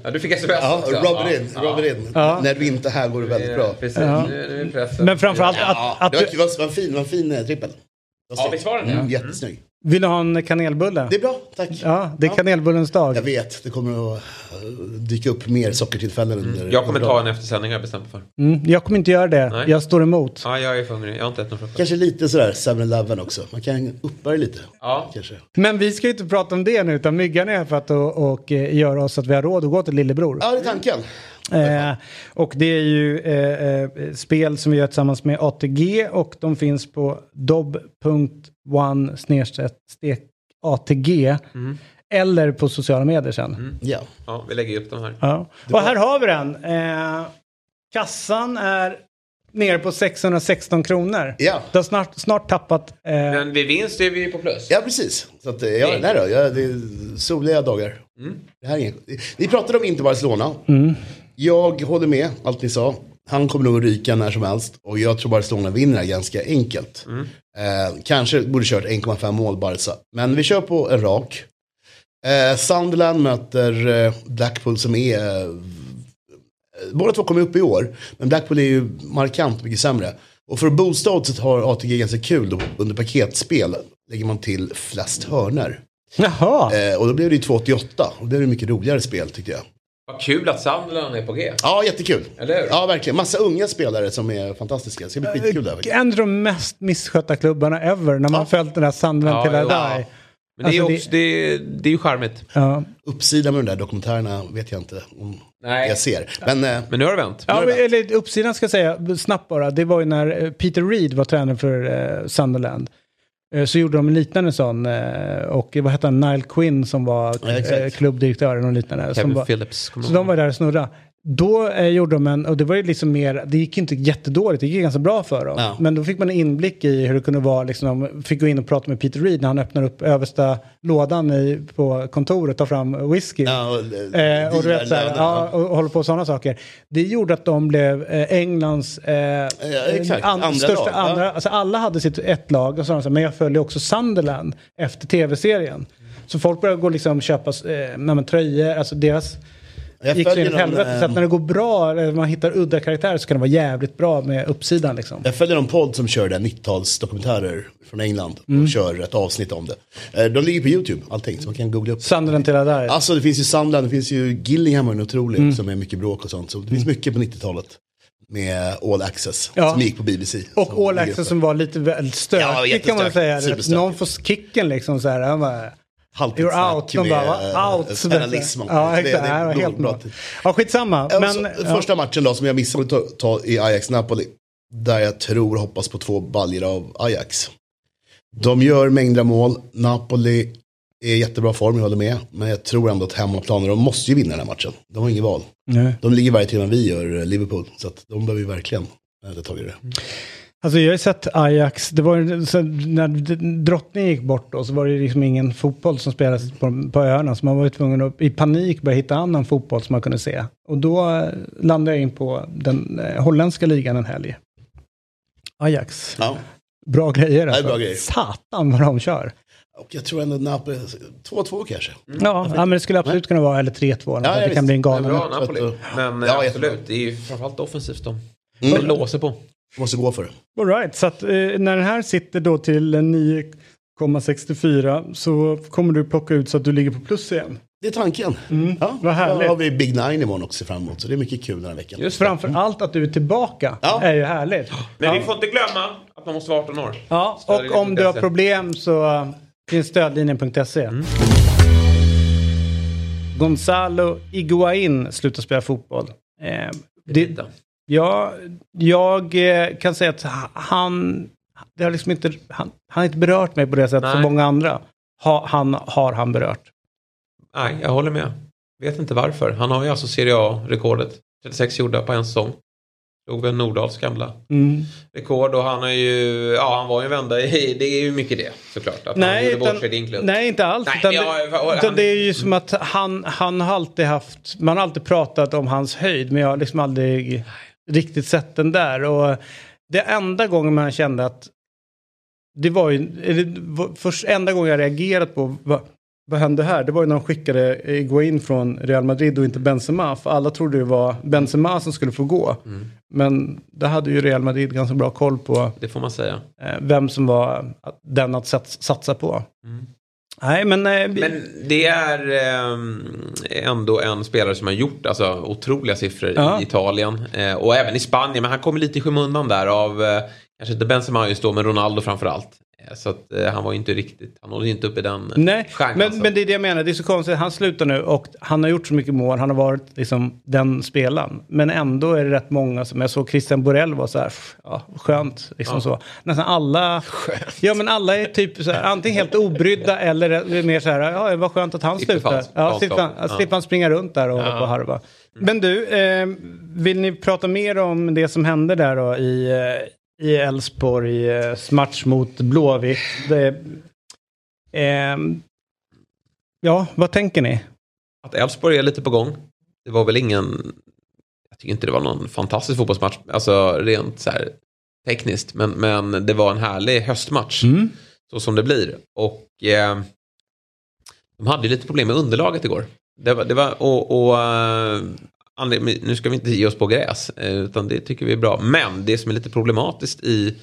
Ja, du fick sms Ja, också. rub it in. Ja. In. Ja. När du inte är här går det väldigt bra. Precis, Ja. nu, nu är pressen. Men framförallt Ja, att, att det var, du, det var en fin, var en fin eh, trippel. Ja, visst var den det? Mm, jättesnygg. Vill du ha en kanelbulle? Det är bra, tack. Ja, det är kanelbullens dag. Jag vet, det kommer att eh, dyka upp mer sockertillfällen under... Jag kommer ta en eftersändning har jag bestämt för. Mm, jag kommer inte göra det. Nej. Jag står emot. Ja, jag är för hungrig. Jag har inte ätit någon frukost. Kanske lite sådär 7-Eleven också. Man kan uppa det lite. Ja. Kanske. Men vi ska ju inte prata om det nu, utan Myggan är här för att och, och, eh, göra oss att vi har råd att gå till Lillebror. Ja, det är tanken. Eh, och det är ju eh, eh, spel som vi gör tillsammans med ATG och de finns på dob.one stek ATG. Eller på sociala medier sen. Ja. ja, vi lägger upp de här. Ja. Och här har vi den. Eh, kassan är nere på 616 kronor. Ja. Det har snart, snart tappat. Eh, Men vid vinst är vi på plus. Ja, precis. Så att, eh, ja, nej då, ja, det är soliga dagar. Det här är. Ni pratade om inte Barcelona. Jag håller med allt ni sa. Han kommer nog att ryka när som helst. Och jag tror Barcelona vinner ganska enkelt. Eh, kanske borde kört 1,5 mål Barca. Men vi kör på en rak. Eh, Sunderland möter eh, Blackpool som är... Eh, båda två kommer upp i år. Men Blackpool är ju markant mycket sämre. Och för att boosta oddset har ATG ganska kul då, under paketspel. Lägger man till flest hörner. Jaha. Eh, och då blev det ju 2,88. Och det blev det mycket roligare spel tyckte jag. Vad kul att Sunderland är på G. Ja, jättekul. Eller hur? Ja, verkligen. Massa unga spelare som är fantastiska. Det ska bli skitkul där. faktiskt. En av de mest misskötta klubbarna ever när man Ja. följt den där Sunderland Ja, till die. Men det är, Alltså, också, det, det är ju charmigt. Ja. Uppsidan med de där dokumentärerna vet jag inte om Nej. jag ser. Men eh, Men nu har det vänt. Ja, men, eller uppsidan ska jag säga, snabbt bara, det var ju när eh, Peter Reed var tränare för eh, Sunderland. Eh, Så gjorde de en liknande sån, eh, och vad hette han, Nile Quinn som var Ja, eh, klubbdirektören och liknande. Kevin var, Phillips. så de var där och snurra. Då eh, gjorde de en, och det var ju liksom mer, det gick inte jättedåligt, det gick ganska bra för dem. Ja. Men då fick man en inblick i hur det kunde vara, liksom, de fick gå in och prata med Peter Reed när han öppnar upp översta lådan i, på kontoret, tar fram whisky. ja, och, Eh, och du vet, så här, ja, och håller på sådana saker. Det gjorde att de blev eh, Englands eh, exakt. Andra största lag, andra. Alltså alla hade sitt ett lag och så, sa de så här, men jag följer också Sunderland efter tv-serien. Så folk började gå liksom köpa eh, tröjor, alltså deras Jag gick så in i helvete. någon, Så att eh, när det går bra, eller man hittar udda karaktärer så kan det vara jävligt bra med uppsidan liksom. Jag följer någon podd som kör där 90-talsdokumentärer från England. Mm. Och kör ett avsnitt om det. Eh, De ligger på YouTube, allting. Så man kan googla upp. Sunderland till det där. Alltså det finns ju Sunderland, det finns ju Gillingham är en otrolig Mm. som är mycket bråk och sånt. Så det finns mycket på 90-talet. Med All Access, Ja. som gick på BBC. Och All Access som var lite väl stökig Ja, kan man säga. Någon får kicken liksom så här. Han bara, Halvtidssnack You're out. De med, bara, eh, out. Penalism. Ja, Det- det är helt bra. Ja, skitsamma. Men, Men. Första matchen då som jag missade att ta, ta i Ajax-Napoli. Där jag tror och hoppas på två baljor av Ajax. De gör mängder av mål. Napoli är i jättebra form, jag håller med. Men jag tror ändå att hemmaplanen, de måste ju vinna den här matchen. De har inget val. Nej. De ligger varje timme vi gör, eh, Liverpool. Så att de behöver ju verkligen eh, ta tag i det. Alltså jag har ju sett Ajax, det var när drottningen gick bort då så var det liksom ingen fotboll som spelades på, på öarna. Så man var ju tvungen att i panik börja hitta annan fotboll som man kunde se. Och då eh, landade jag in på den eh, holländska ligan en helg. Ajax. Ja. Bra grejer alltså. bra grejer. Satan vad de kör. Och jag tror ändå Napoli, 2-2 kanske. Ja, ja, men det skulle absolut kunna vara, eller 3-2. Ja, det visst. kan bli en Men galen. bra Så Napoli. att, Men eh, Ja, absolut, det är ju framförallt offensivt de, Mm. låser på. Måste gå för det. All right, så att, eh, när den här sitter då till 9,64 så kommer du plocka ut så att du ligger på plus igen. Det är tanken. Ja, vad härligt. Då har vi Big Nine imorgon också fram emot. Så det är mycket kul den här veckan. Just Framför allt att du är tillbaka Ja. är ju härligt. Men vi får inte glömma att man måste vara 18 år. Ja, och om du har se. problem så uh, finns stödlinjen.se. Gonzalo Iguain slutar spela fotboll. Eh, det. Ja, jag eh, kan säga att han, det har liksom inte, han, han har inte berört mig på det sättet som Nej. många andra. Ha, han, har han berört. Nej, jag håller med. Vet inte varför. Han har ju alltså Serie A-rekordet. 36 gjorda på en säsong. Slog väl Nordahls gamla Mm. rekord och han är ju, ja han var ju en vända i, det är ju mycket det såklart. Att han Nej, gjorde utan, bort sig din klubb. nej, inte alls. Nej, utan, jag- han- utan det är ju som att han, han har alltid haft, man har alltid pratat om hans höjd, men jag har liksom aldrig riktigt sett den där. Och det enda gången man kände att det var ju, eller, först enda gången jag reagerat på vad, vad hände här? Det var ju när de skickade Iguain från Real Madrid och inte Benzema. För alla trodde det var Benzema som skulle få gå. Mm. Men det hade ju Real Madrid ganska bra koll på Det får man säga. eh, vem som var den att sats, satsa på. Mm. Nej, men... Eh, Men det är ehm, ändå en spelare som har gjort alltså, otroliga siffror Ja. i Italien. Eh, och även i Spanien. Men han kommer lite i skymundan där av, eh, kanske inte Benzema just då, men Ronaldo framförallt. Eh, så att eh, han var ju inte riktigt, han nådde inte upp i den Nej, stjärnan. men, men det är det jag menar. Det är så konstigt. Han slutar nu och han har gjort så mycket mål. Han har varit liksom den spelaren. Men ändå är det rätt många som jag såg Christian Borell var så här, ja, skönt. Liksom så. Nästan alla, ja men alla är typ så här, antingen helt obrydda eller mer så här, ja det var skönt att han Slipper slutar. Ja, slipper. Ja. slipper han springa runt där och hålla på och harva. Men du, eh, vill ni prata mer om det som hände där då i eh, i Elfsborg, eh, match mot Blåvitt? Det, ehm, ja, vad tänker ni? Att Elfsborg är lite på gång. Det var väl ingen... Jag tycker inte det var någon fantastisk fotbollsmatch, alltså rent så här tekniskt. Men, men det var en härlig höstmatch, Mm. så som det blir. Och eh, de hade ju lite problem med underlaget igår. Det var, det var, och, och, eh, nu ska vi inte ge oss på gräs, eh, utan det tycker vi är bra. Men det som är lite problematiskt i,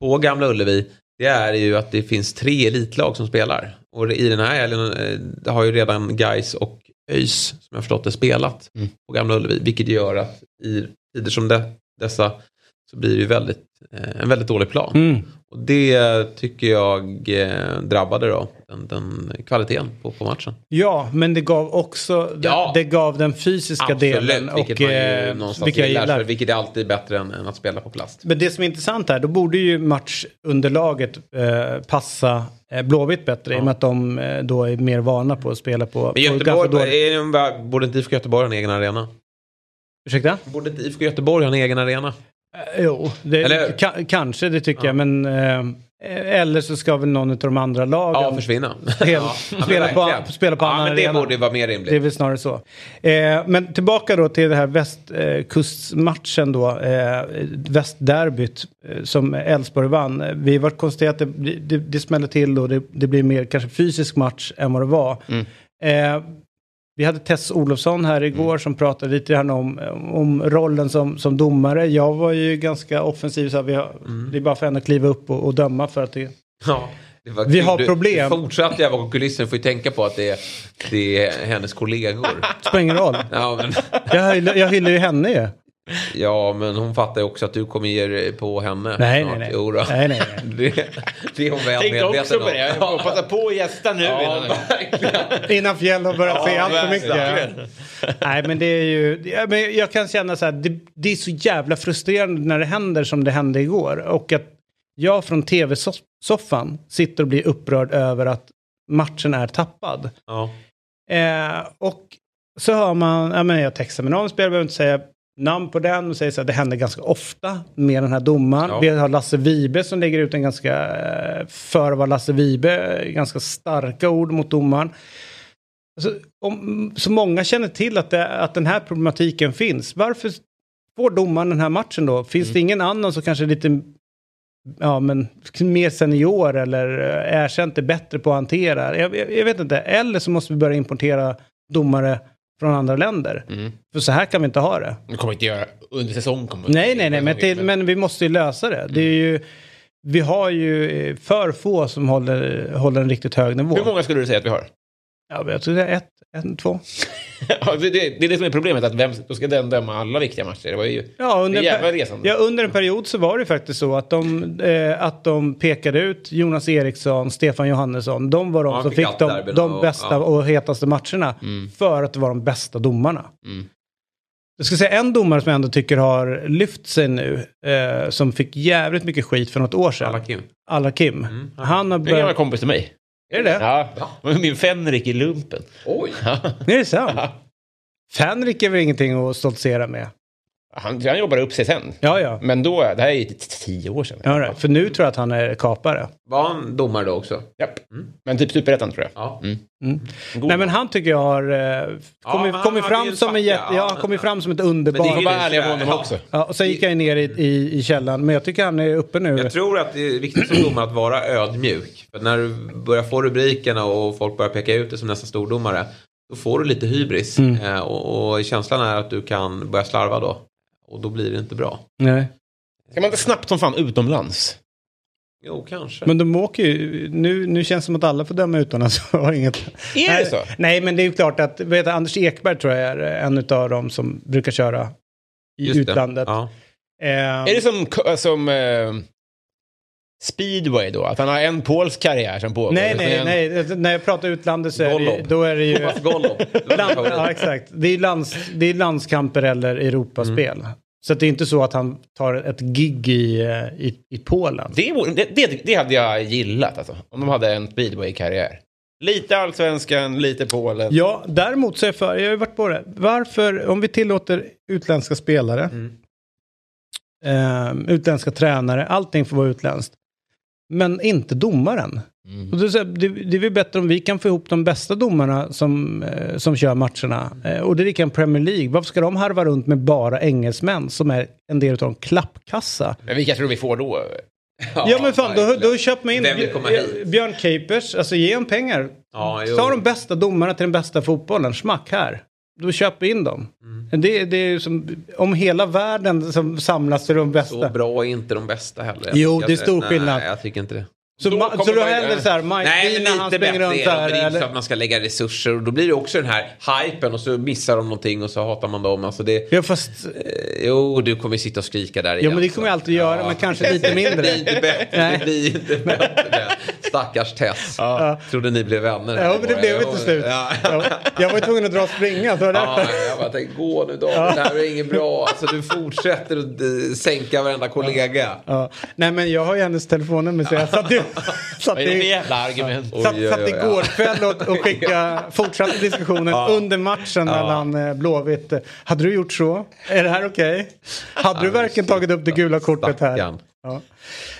på Gamla Ullevi, det är ju att det finns tre elitlag som spelar. Och i den här helgen eh, har ju redan Guys och ÖIS, som jag förstått det, spelat Mm. på Gamla Ullevi. Vilket gör att i tider som de, dessa så blir det ju väldigt, eh, en väldigt dålig plan. Mm. Och det tycker jag drabbade då den, den kvaliteten på, på matchen. Ja, men det gav också Ja. det, det gav den fysiska delen. vilket och, man ju eh, någonstans vilket jag gillar. för Vilket är alltid bättre än, än att spela på plast. Men det som är intressant här, då borde ju matchunderlaget eh, passa eh, Blåvitt bättre i och med att de eh, då är mer vana på att spela på, Men på Göteborg, dåligt- är, borde inte IFK Göteborg ha en egen arena? Ursäkta? Borde inte IFK Göteborg ha en egen arena? Eh, Jo, det, Eller- ka, kanske det tycker Ja. jag. Men, eh, eller så ska väl någon av de andra lagen Ja, försvinna. spela, Ja, men spela, på, spela på ja, annan men det arena. borde vara mer Det är rimligt. väl snarare så. Eh, men tillbaka då till det här västkustmatchen då. Eh, västderbyt eh, som Elfsborg vann. Eh, Vi var konstaterat att det, det, det smäller till och det, det blir mer kanske fysisk match än vad det var. Mm. Eh, vi hade Tess Olofsson här igår Mm. som pratade lite grann om, om rollen som, som domare. Jag var ju ganska offensiv så här, vi har, Mm. det är bara för henne att kliva upp och, och döma för att det... Ja, det Vi kul. har problem. Du fortsatte jag bakom kulissen får ju tänka på att det är, det är hennes kollegor. Spelar ingen roll. Ja men, Jag, hyllar- jag hyllar ju henne ju. Ja, men hon fattar ju också att du kommer ge dig på henne. Nej, snart. nej, nej. Jo. Nej, nej, nej. Det, det är hon väl Tänkte medveten också om. på det. Jag får passa på att gästa nu. Ja, innan- verkligen. Innan fjäll har börjat säga allt för mycket. Nej men det är ju, ja, men jag kan känna så här, det, det är så jävla frustrerande när det händer som det hände igår. Och att jag från tv-soffan sitter och blir upprörd över att matchen är tappad. Ja. Eh, och så hör man, ja, men jag textar med någon spelare, behöver inte säga namn på den och säger så här, det händer ganska ofta med den här domaren. Ja. Vi har Lasse Vibe som lägger ut en ganska, eh, för att vara Lasse Vibe, ganska starka ord mot domaren. Alltså, om så många känner till att, det, att den här problematiken finns, varför får domaren den här matchen då? Finns det ingen annan som kanske är lite ja, men, mer senior eller eh, erkänt är bättre på att hantera? Jag, jag, jag vet inte. Eller så måste vi börja importera domare från andra länder. Mm. För så här kan vi inte ha det. Det kommer inte göra under säsong. Kommer Nej, nej, nej, men, till, men vi måste ju lösa det. det är ju, vi har ju eh, för få som håller, håller en riktigt hög nivå. Hur många skulle du säga att vi har? Ja, jag tror det är ett, en, två. Ja, det, det, är det som är problemet, att vem, då ska den döma alla viktiga matcher. Det var ju Ja, under, jävla resande. ja, under en period så var det faktiskt så att de, eh, att de pekade ut Jonas Eriksson, Stefan Johannesson. De var de Ja, som fick fick de, de och- bästa ja. och hetaste matcherna. Mm. För att det var de bästa domarna. Mm. Jag ska säga en domare som jag ändå tycker har lyft sig nu. Eh, som fick jävligt mycket skit för något år sedan. Alla Kim. Alla Kim. Mm. Han har Det är en börjat... kompis till mig. Är det det? Ja, min Fenrik i lumpen. Oj. Är det sant? Fänrik är väl ingenting att stoltsera med? Han, han jobbar upp sig sen. Ja, ja. Men då, det här är ju tio år sedan. ja right. För nu tror jag att han är kapare. Var han domare då också? Japp. Mm. Men typ superettan tror jag. Ja. Mm. God. Nej men han tycker jag har eh, Ja, kommit, fram som en jätte, ja, ja. han kommit fram som ett Men det underbart. är ju ärliga honom ja. också. Ja, och sen gick jag ner i, i, i källan. Men jag tycker han är uppe nu. Jag tror att det är viktigt som domare att vara ödmjuk. För när du börjar få rubrikerna och folk börjar peka ut dig som nästa stordomare. Då får du lite hybris. Mm. Eh, och, och känslan är att du kan börja slarva då. Och då blir det inte bra. Nej. Ska man inte snabbt som fan utomlands? Jo, kanske. Men de åker ju, nu, nu känns det som att alla får döma har inget. Är nej, det så? Nej, men det är ju klart att, vet du, Anders Ekberg tror jag är en av dem som brukar köra i Just det. utlandet. Ja. Eh, Är det som, som eh, speedway då? Att han har en polsk karriär som pågår? nej, nej, sen- nej. När jag pratar utlandet så är det ju, då är det ju... Gollob. Det Land, ja, exakt. Det är, lands, det är landskamper eller Europaspel. Mm. Så det är inte så att han tar ett gig i, eh, i, i Polen. Det, det, det hade jag gillat alltså. Om de hade en speedway-karriär. Lite allsvenskan, lite Polen. Ja, däremot så är jag för, jag har ju varit på det. Varför, om vi tillåter utländska spelare, Mm. eh, utländska tränare, allting får vara utländskt. Men inte domaren. Mm. Det, det, det är väl bättre om vi kan få ihop de bästa domarna som, eh, som kör matcherna. Eh, och det är lika en Premier League. Varför ska de harva runt med bara engelsmän som är en del av en klappkassa? Men vilka tror vi får då? Ja, men fan, då, då köper man in hit? Björn Capers, alltså ge en pengar. Ja. Ta de bästa domarna till den bästa fotbollen, smack här. Då köper vi in dem. Mm. Det, det är som, om hela världen som samlas till de bästa. Så bra är inte de bästa heller. Jag Jo, tycker det är stor nej, skillnad. jag tycker inte det. Så, Då så då händer så här, Mike Nej, Dean när han lite springer bättre runt där. Men det är inte så att man ska lägga resurser. Och då blir det också den här hypen och så missar de någonting och så hatar man dem. Alltså det, ja, fast, eh, jo, du kommer sitta och skrika där ja, igen. men det kommer jag alltid göra, men kanske lite Det blir mindre. inte bättre. Nej. Det blir inte bättre. Stackars Tess. Trodde ni blev vänner. Ja, men det blev vi till slut. Ja. Ja, jag var tvungen att dra och springa. Så Ja, jag bara tänkte gå nu David, det här är inget bra. Alltså du fortsätter att eh, sänka varenda kollega. Ja. Nej, men jag har ju hennes telefonnummer så jag satt ju... Satt är det jävla argument? Ja. igår kväll och, och skicka, fortsatte diskussionen under matchen mellan eh, Blåvitt. Hade du gjort så? Är det här okej? Hade du verkligen tagit upp det gula kortet här? Ja.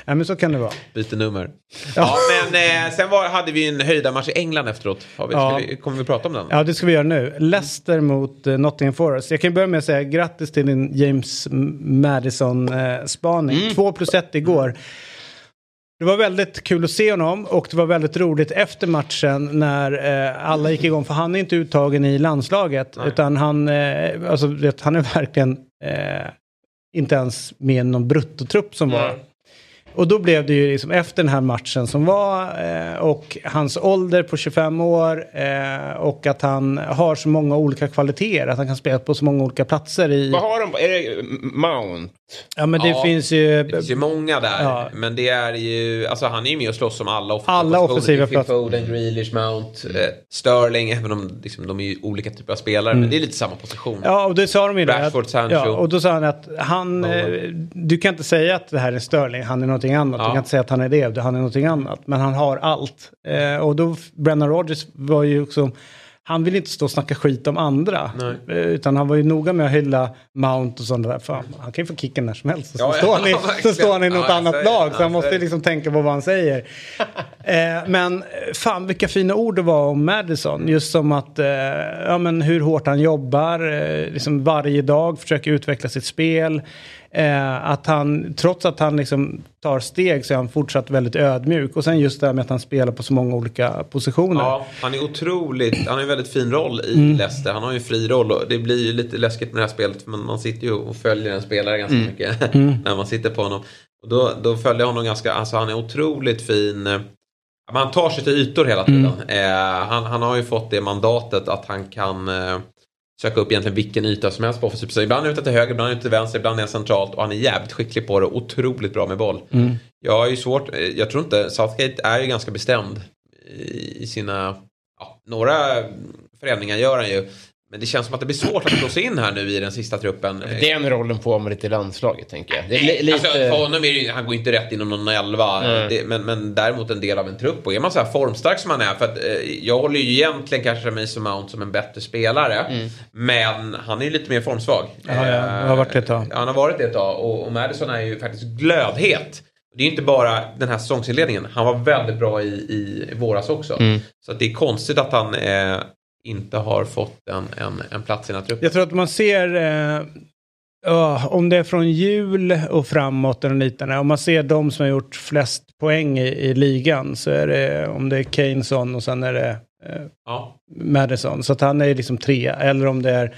Men så kan det vara. Byter nummer. Ja, men eh, sen var, hade vi en höjda match i England efteråt. Har vi, Ja. vi, kommer vi prata om den? Ja, det ska vi göra nu. Leicester mot eh, Nottingham Forest. Jag kan börja med att säga grattis till din James Madison-spaning. Mm. Två plus ett igår. Det var väldigt kul att se honom och det var väldigt roligt efter matchen när eh, alla gick igång. För han är inte uttagen i landslaget utan han, eh, alltså, vet, han är verkligen eh, inte ens med någon bruttotrupp som var. Och då blev det ju liksom efter den här matchen som var eh, och hans ålder på 25 år eh, och att han har så många olika kvaliteter. Att han kan spela på så många olika platser i... Vad har de? Är det Mount? Ja men det Ja, finns ju... Det finns ju många där. Ja. Men det är ju, alltså han är ju med och slåss om alla offensiva Alla offensiva platser. Foden, Grealish, Mount, eh, Sterling. Även om liksom, de är ju olika typer av spelare. Men det är lite samma position. Mm. Ja, och det sa de ju det. Rashford, att- Sancho. Ja, och då sa han att han, eh, du kan inte säga att det här är Sterling, han är någonting annat. Ja. Du kan inte säga att han är det, han är någonting annat. Men han har allt. Eh, och då, Brennan Rodgers var ju också, han vill inte stå och snacka skit om andra. Nej. Eh, utan han var ju noga med att hylla Mount och sånt där. Fan, han kan ju få kicken när som helst. Så, Ja, står, han i, så står han i något Ja, annat säger- lag. Så han måste säger- liksom tänka på vad han säger. Eh, men fan vilka fina ord det var om Madison. Just som att, eh, ja men hur hårt han jobbar, eh, liksom varje dag försöker utveckla sitt spel. Eh, att han, trots att han liksom tar steg så är han fortsatt väldigt ödmjuk. Och sen just det här med att han spelar på så många olika positioner. Ja, han är otroligt, han har en väldigt fin roll i Mm. Leicester. Han har ju en fri roll och det blir ju lite läskigt med det här spelet. Men man sitter ju och följer en spelare ganska Mm. mycket när man sitter på honom. Och då, då följer jag honom ganska, alltså han är otroligt fin. Han tar sig till ytor hela tiden. Mm. Eh, han, han har ju fått det mandatet att han kan eh, söka upp egentligen vilken yta som helst på offensiv position. Ibland är han ute till höger, ibland är han ute till vänster, ibland är han centralt. Och han är jävligt skicklig på det. Otroligt bra med boll. Mm. Jag har ju svårt, eh, jag tror inte, Southgate är ju ganska bestämd i, i sina, ja, några förändringar gör han ju. Men det känns som att det blir svårt att slå sig in här nu i den sista truppen. Den rollen får man lite i landslaget, tänker jag. Det är li- lite... Alltså, för honom är det, han går inte rätt inom någon elva. Det, men, men däremot en del av en trupp. Och är man så här formstark som han är. För att, eh, jag håller ju egentligen kanske Mason Mount som en bättre spelare. Men han är ju lite mer formsvag. Ja, ja, Eh, har varit det ett tag. Ja, han har varit det ett tag. Och, och Madison är ju faktiskt glödhet. Det är inte bara den här säsongsinledningen. Han var väldigt bra i, i våras också. Så att det är konstigt att han eh, inte har fått en, en, en plats i den här truppen. Jag tror att man ser, eh, om det är från jul och framåt eller liknande, om man ser de som har gjort flest poäng i, i ligan så är det, om det är Keyneson och sen är det eh, Ja. Madison. Så att han är liksom tre, eller om det är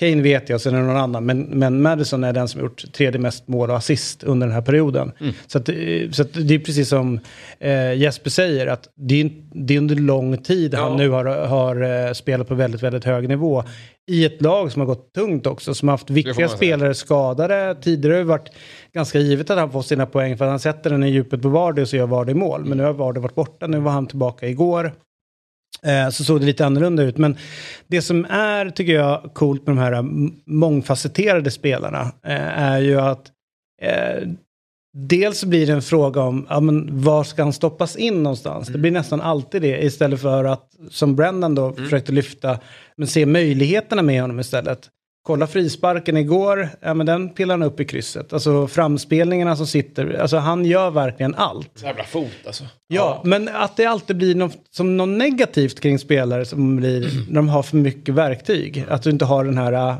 Kane vet jag, sen är det någon annan. Men, men Madison är den som gjort tredje mest mål och assist under den här perioden. Så, att, eh, så att det är precis som eh, Jesper säger, att det är, det är under lång tid han Ja. nu har, har eh, spelat på väldigt, väldigt hög nivå. I ett lag som har gått tungt också, som har haft viktiga spelare skadade. Tidigare har det varit ganska givet att han får sina poäng för att han sätter den i djupet på Vardy och så gör Vardy mål. Men nu har Vardy varit borta, nu var han tillbaka igår. Eh, så såg det lite annorlunda ut. Men det som är, tycker jag, coolt med de här m- mångfacetterade spelarna eh, är ju att eh, dels blir det en fråga om ja, men var ska han stoppas in någonstans. Det blir nästan alltid det istället för att, som Brendan då försökte lyfta, men se möjligheterna med honom istället. Kolla frisparken igår, ja men den pillar han upp i krysset. Alltså framspelningarna som sitter, alltså han gör verkligen allt. Jävla fot alltså. Ja, men att det alltid blir något, som något negativt kring spelare som blir när de har för mycket verktyg. Att du inte har den här,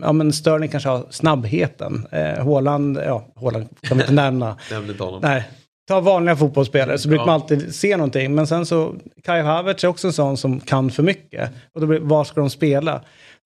ja men Sterling kanske har snabbheten. Eh, Haaland, ja, Haaland kan vi inte nämna. Nämnde inte honom. Nej, ta vanliga fotbollsspelare så brukar Ja. man alltid se någonting. Men sen så, Kai Havertz är också en sån som kan för mycket. Och då blir, var ska de spela?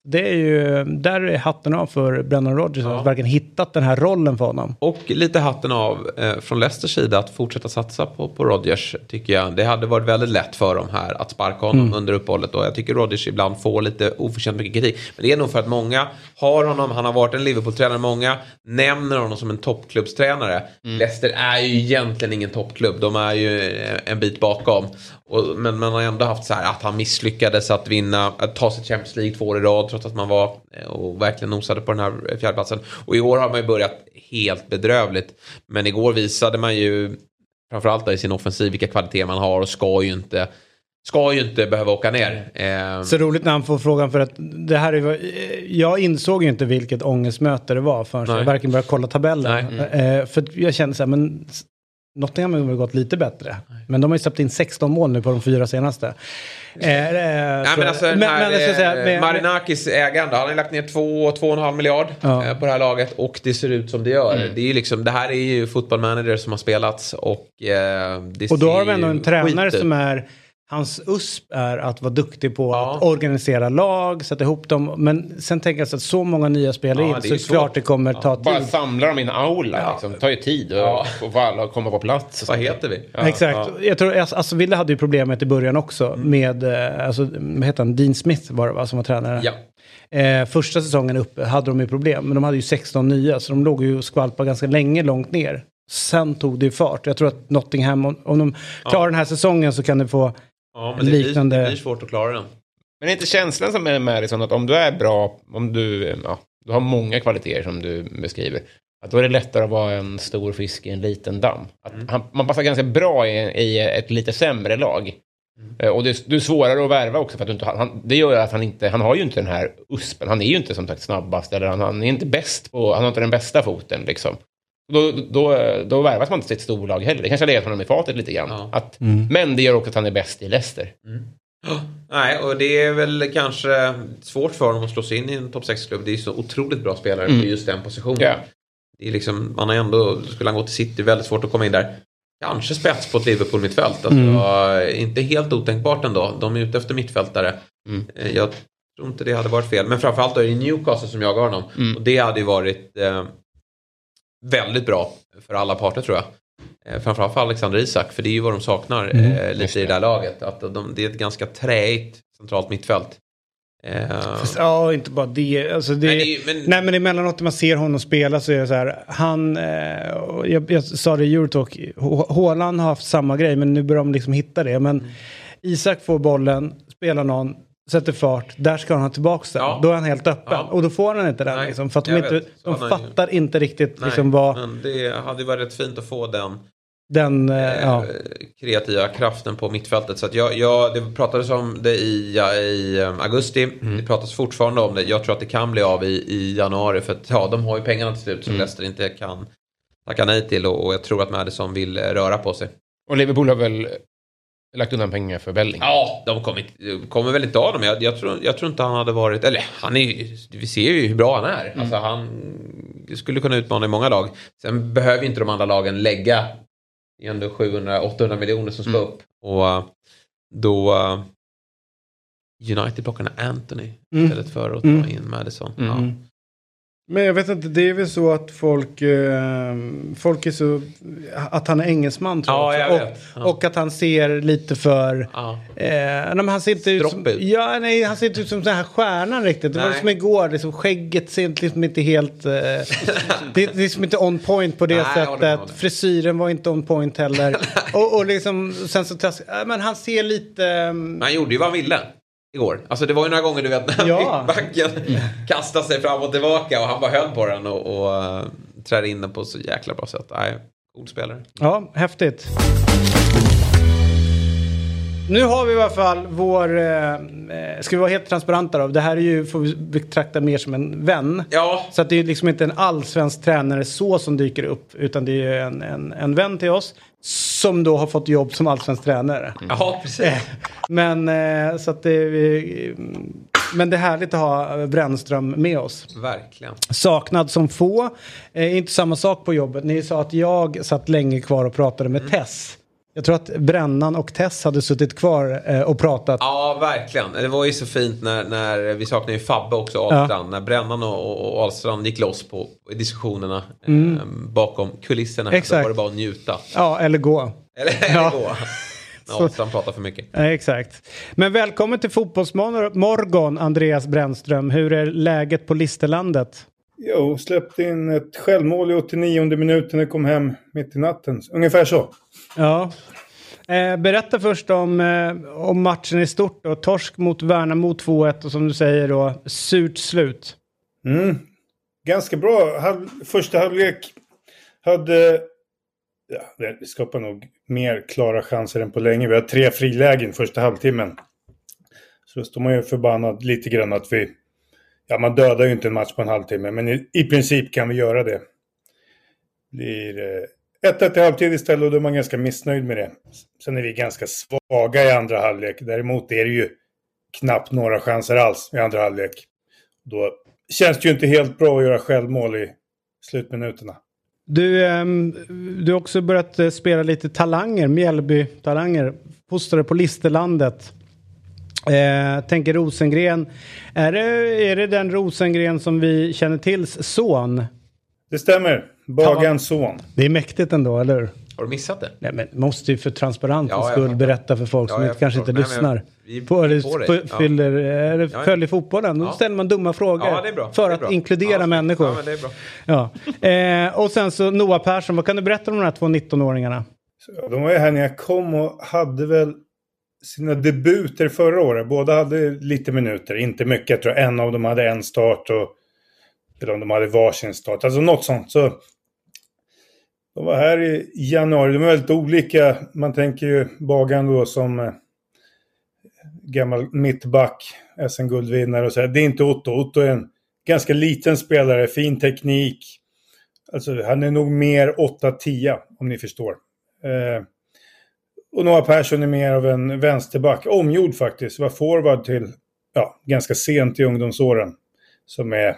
Det är ju, där är hatten av för Brennan Rodgers Ja. att verkligen hittat den här rollen för honom. Och lite hatten av eh, från Leicesters sida att fortsätta satsa på, på Rodgers tycker jag. Det hade varit väldigt lätt för dem här att sparka honom under uppehållet. Och jag tycker Rodgers ibland får lite oförtjänt mycket kritik. Men det är nog för att många har honom, han har varit en Liverpool-tränare, många nämner honom som en toppklubbstränare. Leicester är ju egentligen ingen toppklubb, de är ju eh, en bit bakom. Och, men man har ändå haft så här att han misslyckades att vinna, att ta sig Champions League två år i rad trots att man var eh, och verkligen nosade på den här fjärdeplatsen. Och i år har man ju börjat helt bedrövligt. Men igår visade man ju framförallt i sin offensiv vilka kvaliteter man har och ska ju inte ska ju inte behöva åka ner. Eh, Så roligt när han får frågan för att det här är, jag insåg ju inte vilket ångestmöte det var förrän Nej. jag verkligen började kolla tabellen. Eh, för jag kände så här, men Nottingham har väl gått lite bättre. Men de har ju släppt in 16 mål nu på de fyra senaste. Eh, eh, Nej men alltså men- här, men säga, eh, Marinakis ägande, han har lagt ner två, två och en halv miljard Ja. eh, på det här laget och det ser ut som det gör. Det, är ju liksom, det här är ju football manager som har spelats och eh, det Och då har de ändå en tränare som är Hans USP är att vara duktig på Ja. att organisera lag, sätta ihop dem. Men sen tänker jag så att så många nya spelare Ja, in så ju klart svårt. det kommer ta Bara tid. samla dem i en aula liksom. Det tar ju tid att Ja. få alla att komma på plats. Vad heter vi? Exakt. Jag tror, alltså Ville hade ju problemet i början också Mm. med, eh, alltså, vad heter han, Dean Smith var det va, som var tränare. Ja. Eh, första säsongen uppe hade de ju problem, men de hade ju 16 nya, så de låg ju och skvalpade ganska länge långt ner. Sen tog det ju fart. Jag tror att Nottingham, om, de klarar den här säsongen så kan det få... Ja, men det, Liknande- blir, det blir svårt att klara den. Men är inte känslan som är med liksom att om du är bra, om du, ja, du har många kvaliteter som du beskriver, att då är det lättare att vara en stor fisk i en liten damm. Att Mm. han, man passar ganska bra i, i ett lite sämre lag. Mm. Eh, Och det, du är svårare att värva också för att du inte han, det gör ju att han inte, han har ju inte den här uspen, han är ju inte som sagt snabbast eller han, han är inte bäst på, han har inte den bästa foten liksom. Då, då, då värvas man inte till ett storlag heller. Det kanske har legat honom i fatet lite grann. Ja. Att, Men det gör också att han är bäst i Leicester. Nej, och det är väl kanske svårt för honom att slå sig in i en topp 6-klubb. Det är ju så otroligt bra spelare Mm. på just den positionen. Ja. Det är liksom, man har ändå, skulle han gå till City, väldigt svårt att komma in där. Kanske spets på ett Liverpool-mittfält. Alltså, Mm. Inte helt otänkbart ändå. De är ute efter mittfältare. Mm. Eh, Jag tror inte det hade varit fel. Men framförallt då är det Newcastle som jagar honom. Mm. Och det hade ju varit eh, väldigt bra för alla parter tror jag. Eh, framförallt för Alexander Isak, för det är ju vad de saknar Mm. eh, lite i det där laget. Att de, det är ett ganska träigt centralt mittfält. Eh, Fast, ja, inte bara det. Alltså det Nej, men- Nej, men emellanåt när man ser honom spela så är det så här. Han, eh, och jag, jag sa det i Eurotalk, Haaland har haft samma grej, men nu börjar de liksom hitta det. Men Mm. Isak får bollen, spelar någon, sätter fart, där ska han ha tillbaka den. Ja. Då är han helt öppen. Ja. Och då får han inte den. Nej, Liksom, för att de, inte, de han har ju- fattar inte riktigt nej, liksom, vad men det hade varit rätt fint att få den den... Eh, ja. eh, kreativa kraften på mittfältet. Så att jag, jag, det pratades om det i, ja, i eh, augusti. Mm. Det pratas fortfarande om det. Jag tror att det kan bli av i, i januari. För att ja, de har ju pengarna till slut som Mm. Leicester inte kan tacka nej till. Och, och jag tror att Madison vill eh, röra på sig. Och Liverpool har väl lagt undan pengar för Belling. Ja, de kommer, väl inte av dem. Jag, jag, tror, jag tror inte han hade varit... Eller han är Vi ser ju hur bra han är. Alltså han skulle kunna utmana i många lag. Sen behöver ju inte de andra lagen lägga. Det är ändå 700-800 miljoner som ska Mm. upp. Och eh, då... eh, United plockar Anthony Mm. istället för att ta Mm. in Madison. Mm. Ja. Men jag vet inte, det är väl så att folk, eh, folk är så, att han är engelsman tror Ja, jag. jag vet. Ja. Och, och att han ser lite för, Ja. eh, nej, han ser inte ut som, ut. ja, nej, han ser inte ut som den här stjärnan riktigt. Det var Nej. som igår, liksom, skägget ser liksom inte helt, eh, det, det är liksom inte on point på det Nej, sättet. Frisyren var inte on point heller. och, och liksom, sen så, men han ser lite, ehm, Men han gjorde ju vad han ville. Igår. Alltså det var ju några gånger du vet när Ja. backen kastade sig fram och tillbaka och han bara höll på den och, och uh, trädde in den på så jäkla bra sätt. Nej, god spelare. ja, häftigt. Nu har vi i alla fall vår... Eh, eh, ska vi vara helt transparenta då? Det här är ju, får vi betrakta mer som en vän. Ja. Så att det är liksom inte en allsvensk tränare så som dyker upp. Utan det är ju en, en, en vän till oss. Som då har fått jobb som allsvensk tränare. Ja, precis. Men eh, så att det... eh, Men det är härligt att ha Brännström med oss. Verkligen. Saknad som få. Eh, inte samma sak på jobbet. Ni sa att jag satt länge kvar och pratade med Tess. Jag tror att Brännan och Tess hade suttit kvar eh, och pratat. Ja, verkligen. Det var ju så fint när, när vi saknade ju Fabbe också, Ahlstrand. När Brännan och, och, Ahlstrand gick loss på diskussionerna eh, bakom kulisserna. Mm. Exakt. Då var det bara att njuta. Ja, eller gå. Eller Ja. gå. När Ahlstrand pratar för mycket. Eh, exakt. Men välkommen till Fotbollsmorgon, Andreas Brännström. Hur är läget på Listerlandet? Jo, släppte in ett självmål i 89 minuten och kom hem mitt i natten. Ungefär så. Ja. Eh, berätta först om, eh, om matchen i stort. Då. Torsk mot Värnamo 2-1 och som du säger då, surt slut. Mm. Ganska bra. Halv, första halvlek hade... Ja, vi skapar nog mer klara chanser än på länge. Vi har tre frilägen första halvtimmen. Så då står man ju förbannad lite grann att vi... Ja, man dödar ju inte en match på en halvtimme, men i, i princip kan vi göra det. blir eh, 1-1 i halvtid istället och då är man ganska missnöjd med det. Sen är vi ganska svaga i andra halvlek. Däremot är det ju knappt några chanser alls i andra halvlek. Då känns det ju inte helt bra att göra självmål i slutminuterna. Du, ehm, du har också börjat eh, spela lite talanger, Mjällby-talanger. Fostrade på Listerlandet. Eh, tänker Rosengren. Är det, är det den Rosengren som vi känner tills son? Det stämmer. Bagans son. Det är mäktigt ändå, eller hur? Har du missat det? Nej, men måste ju för transparensens Ja, skull berätta för folk Ja, som inte, kanske förstår. inte Nej, lyssnar. vi- på, vi eller, fyller, eller Ja. följer fotbollen. Då Ja. ställer man dumma frågor. Ja, det är bra. För Det är att bra. inkludera Ja, människor. Ja, men det är bra. Ja. Eh, och sen så Noah Persson, vad kan du berätta om de här två 19-åringarna? Så De var ju här när jag kom och hade väl sina debuter förra året. Båda hade lite minuter, inte mycket. Jag tror en av dem hade en start och eller om de hade varsin start. Alltså något sånt. Så de var här i januari. De är väldigt olika. Man tänker ju Bagan då som eh, gammal mittback, SM-guldvinnare och så här. Det är inte Otto. Otto är en ganska liten spelare, fin teknik. Alltså han är nog mer 8-10 om ni förstår. Eh, och Noah Persson är mer av en vänsterback. Omgjord faktiskt. Var forward till ja, ganska sent i ungdomsåren. Som är,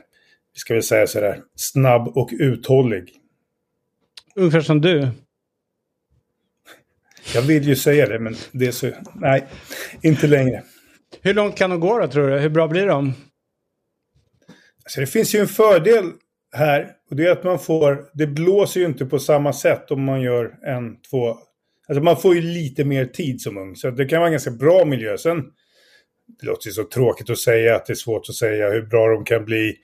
ska vi säga sådär, snabb och uthållig. Ungefär som du. Jag vill ju säga det, men det är så... Nej, inte längre. Hur långt kan de gå då tror du? Hur bra blir de? Alltså det finns ju en fördel här. Och det är att man får... Det blåser ju inte på samma sätt om man gör en, två... Alltså man får ju lite mer tid som ung. Så det kan vara en ganska bra miljö. Sen... Det låter ju så tråkigt att säga att det är svårt att säga hur bra de kan bli.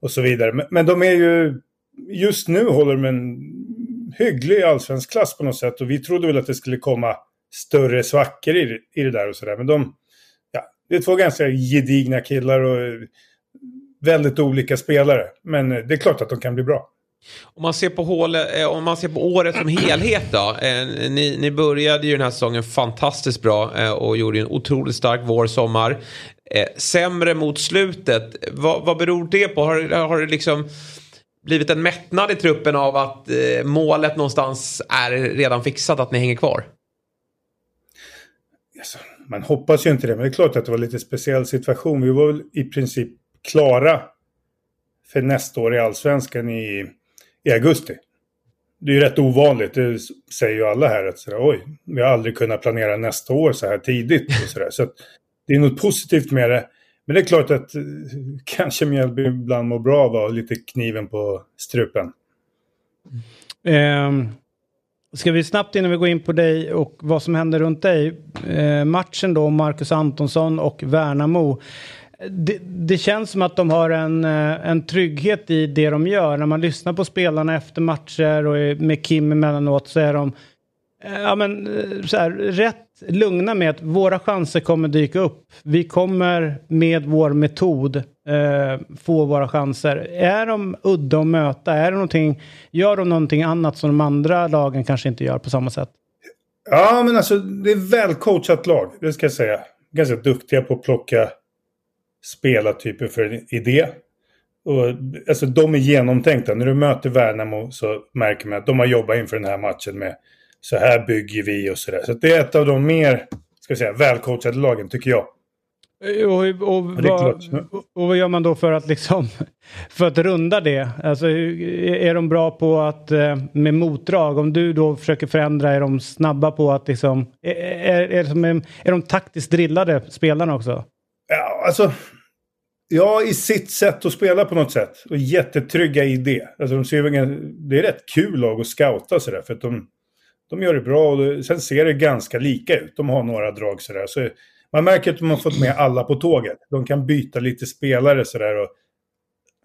Och så vidare. Men, men de är ju... Just nu håller de en hygglig allsvensk klass på något sätt. Och vi trodde väl att det skulle komma större svackor i, det- i det där och sådär. Men de... Ja, det är två ganska gedigna killar och väldigt olika spelare. Men eh, det är klart att de kan bli bra. Om man ser på, hål, eh, om man ser på året som helhet då. Eh, ni, ni började ju den här säsongen fantastiskt bra eh, och gjorde ju en otroligt stark vår, sommar. Eh, sämre mot slutet. Vad, vad beror det på? Har, har det liksom blivit en mättnad i truppen av att eh, målet någonstans är redan fixat att ni hänger kvar? Alltså, man hoppas ju inte det, men det är klart att det var lite speciell situation. Vi var väl i princip klara för nästa år i allsvenskan i, i augusti. Det är ju rätt ovanligt, det säger ju alla här. Att sådär, Oj, vi har aldrig kunnat planera nästa år så här tidigt. Och sådär. Så att det är något positivt med det. Men det är klart att eh, kanske Mjällby ibland mår bra av att ha lite kniven på strupen. Eh, ska vi snabbt innan vi går in på dig och vad som händer runt dig. Eh, matchen då, Marcus Antonsson och Värnamo. Det, det känns som att de har en, eh, en trygghet i det de gör. När man lyssnar på spelarna efter matcher och med Kim emellanåt så är de eh, ja, men, eh, så här, rätt lugna med att våra chanser kommer dyka upp. Vi kommer med vår metod eh, få våra chanser. Är de udda att möta? Är det någonting, gör de någonting annat som de andra lagen kanske inte gör på samma sätt? Ja, men alltså det är väl coachat lag, det ska jag säga. Ganska duktiga på att plocka spelartyper för en idé. Och, alltså de är genomtänkta. När du möter Värnamo så märker man att de har jobbat inför den här matchen med så här bygger vi och sådär. Så det är ett av de mer, ska säga, välcoachade lagen tycker jag. Och, och, det är vad, och vad gör man då för att liksom för att runda det? Alltså, är de bra på att eh, med motdrag? Om du då försöker förändra, är de snabba på att liksom... Är, är, är, som en- är de taktiskt drillade spelarna också? Ja, alltså. Ja, i sitt sätt att spela på något sätt. Och jättetrygga i det. Alltså, de ser, väl- det är rätt kul lag att scouta sådär. För att de, de gör det bra och det, sen ser det ganska lika ut. De har några drag sådär. Så man märker att de har fått med alla på tåget. De kan byta lite spelare sådär. Och,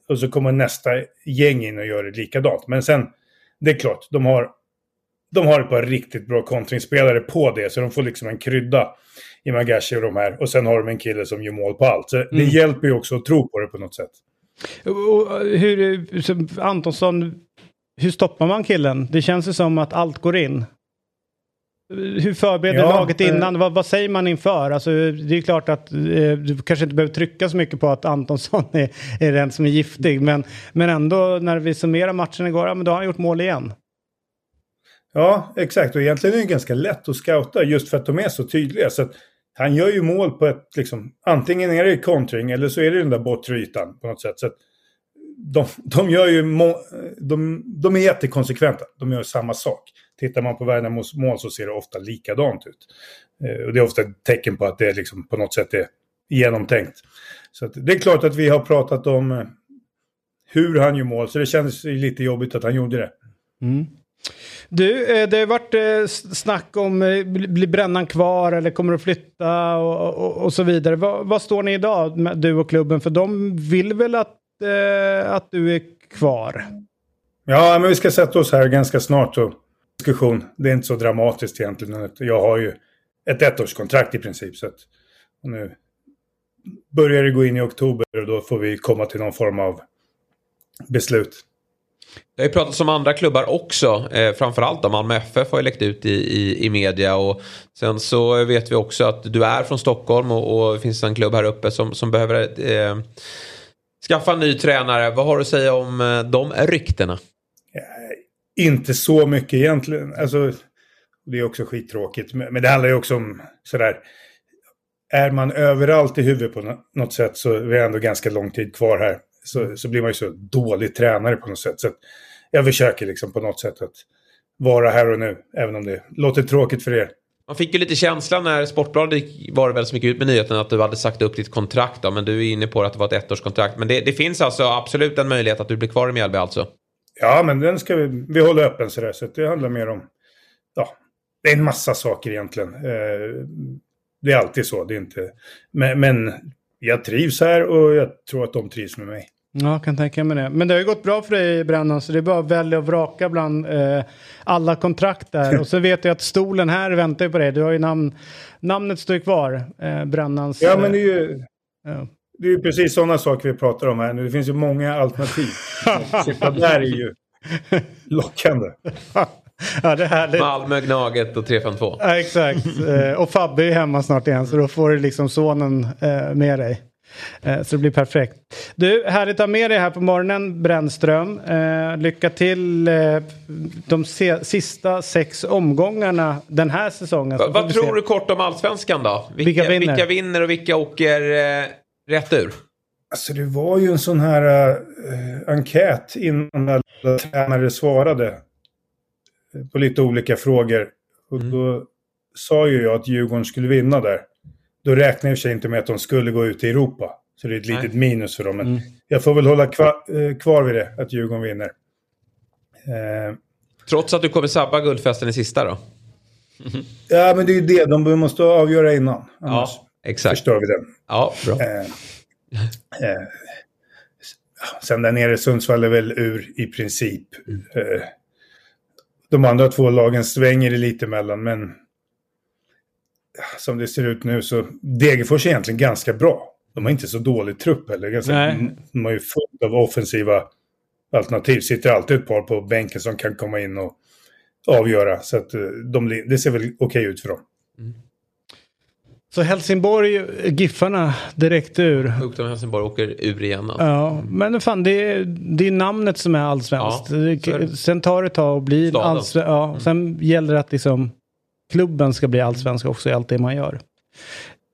och så kommer nästa gäng in och gör det likadant. Men sen, det är klart, de har, de har ett par riktigt bra kontringsspelare på det. Så de får liksom en krydda i Magashi och de här. Och sen har de en kille som gör mål på allt. Så det hjälper ju också att tro på det på något sätt. Och hur, Antonsson, hur stoppar man killen? Det känns ju som att allt går in. Hur förbereder Ja, laget eh. innan? Vad, vad säger man inför? Alltså, det är klart att eh, du kanske inte behöver trycka så mycket på att Antonsson är, är den som är giftig. Men, men ändå när vi summerar matchen igår, ja, men då har han gjort mål igen. Ja, exakt. Och egentligen är det ganska lätt att scouta just för att de är så tydliga. Så att han gör ju mål på ett, liksom, antingen är det kontring eller så är det den där bortre ytan på något sätt. Så att de, de gör ju, må, de, de är jättekonsekventa. De gör samma sak. Tittar man på Värnamos mål så ser det ofta likadant ut. Eh, och det är ofta ett tecken på att det liksom på något sätt är genomtänkt. Så att det är klart att vi har pratat om eh, hur han gör mål, så det kändes lite jobbigt att han gjorde det. Mm. Du, eh, det har varit eh, snack om, eh, blir brännan kvar eller kommer att flytta och, och, och så vidare. Vad, står ni idag, med du och klubben? För de vill väl att, att du är kvar? Ja, men vi ska sätta oss här ganska snart och diskussion. Det är inte så dramatiskt egentligen. Jag har ju ett ettårskontrakt i princip. Så att nu börjar det gå in i oktober och då får vi komma till någon form av beslut. Det har ju pratats om andra klubbar också. Eh, framförallt om Malmö FF har ju läckt ut i, i, i media. Och sen så vet vi också att du är från Stockholm och, och det finns en klubb här uppe som, som behöver eh, skaffa en ny tränare. Vad har du att säga om eh, de ryktena? Eh, inte så mycket egentligen. Alltså, det är också skittråkigt. Men det handlar ju också om sådär. Är man överallt i huvudet på något sätt så är det ändå ganska lång tid kvar här. Så, så blir man ju så dålig tränare på något sätt. Så jag försöker liksom på något sätt att vara här och nu. Även om det låter tråkigt för er. Man fick ju lite känslan när Sportbladet var väl så mycket ut med nyheten att du hade sagt upp ditt kontrakt. Då, men du är inne på att det var ett ettårskontrakt. Men det, det finns alltså absolut en möjlighet att du blir kvar i Mjällby alltså. Ja, men den ska vi, vi hålla öppen sådär. Så det handlar mer om... Ja, det är en massa saker egentligen. Eh, det är alltid så. Det är inte... Men, men jag trivs här och jag tror att de trivs med mig. Ja, jag kan tänka mig det. Men det har ju gått bra för dig Brännan, så det är bara att välja och vraka bland eh, alla kontrakt där. Och så vet jag att stolen här väntar ju på dig. Du har ju namn, namnet står ju kvar, eh, Brännans. Ja, men det eh, är ju, ja. det är ju precis sådana saker vi pratar om här nu. Det finns ju många alternativ. Sitta där är ju lockande. ja, det är härligt. Malmö, Gnaget och 352. Ja, exakt. Eh, och Fabbe är hemma snart igen, så då får du liksom sonen eh, med dig. Eh, så det blir perfekt. Du, härligt att ha med dig här på morgonen, Brännström. Eh, lycka till eh, de sista sex omgångarna den här säsongen. Va, vad tror se. du kort om allsvenskan då? Vilka vinner? vilka vinner och vilka åker eh, rätt ur? Alltså det var ju en sån här uh, enkät innan alla tränare svarade. eh, På lite olika frågor. Och då sa ju jag att Djurgården skulle vinna där. Då räknar jag i sig inte med att de skulle gå ut i Europa. Så det är ett litet minus för dem. Men jag får väl hålla kvar, eh, kvar vid det, att Djurgården vinner. Eh, Trots att du kommer sabba guldfesten i sista då? ja, men det är ju det. De måste avgöra innan. Annars Ja, exakt. förstör vi den. Ja, bra. Eh, eh, sen där nere, Sundsvall är väl ur i princip. Eh, de andra två lagen svänger det lite mellan, men som det ser ut nu så Degerfors är egentligen ganska bra. De har inte så dålig trupp heller. Ganska, Nej. de har ju fullt av offensiva alternativ. Sitter alltid ett par på bänken som kan komma in och avgöra. Så att eh, de, det ser väl okej ut för dem. Så Helsingborg, Giffarna direkt ur. Ukton Helsingborg åker ur igen. Alltså. Ja, men fan det är, det är namnet som är allsvenskt. Ja, är det. sen tar det ett tag att bli. Mm. allsvenskt. Ja, Sen gäller det att liksom klubben ska bli allsvensk också i allt det man gör.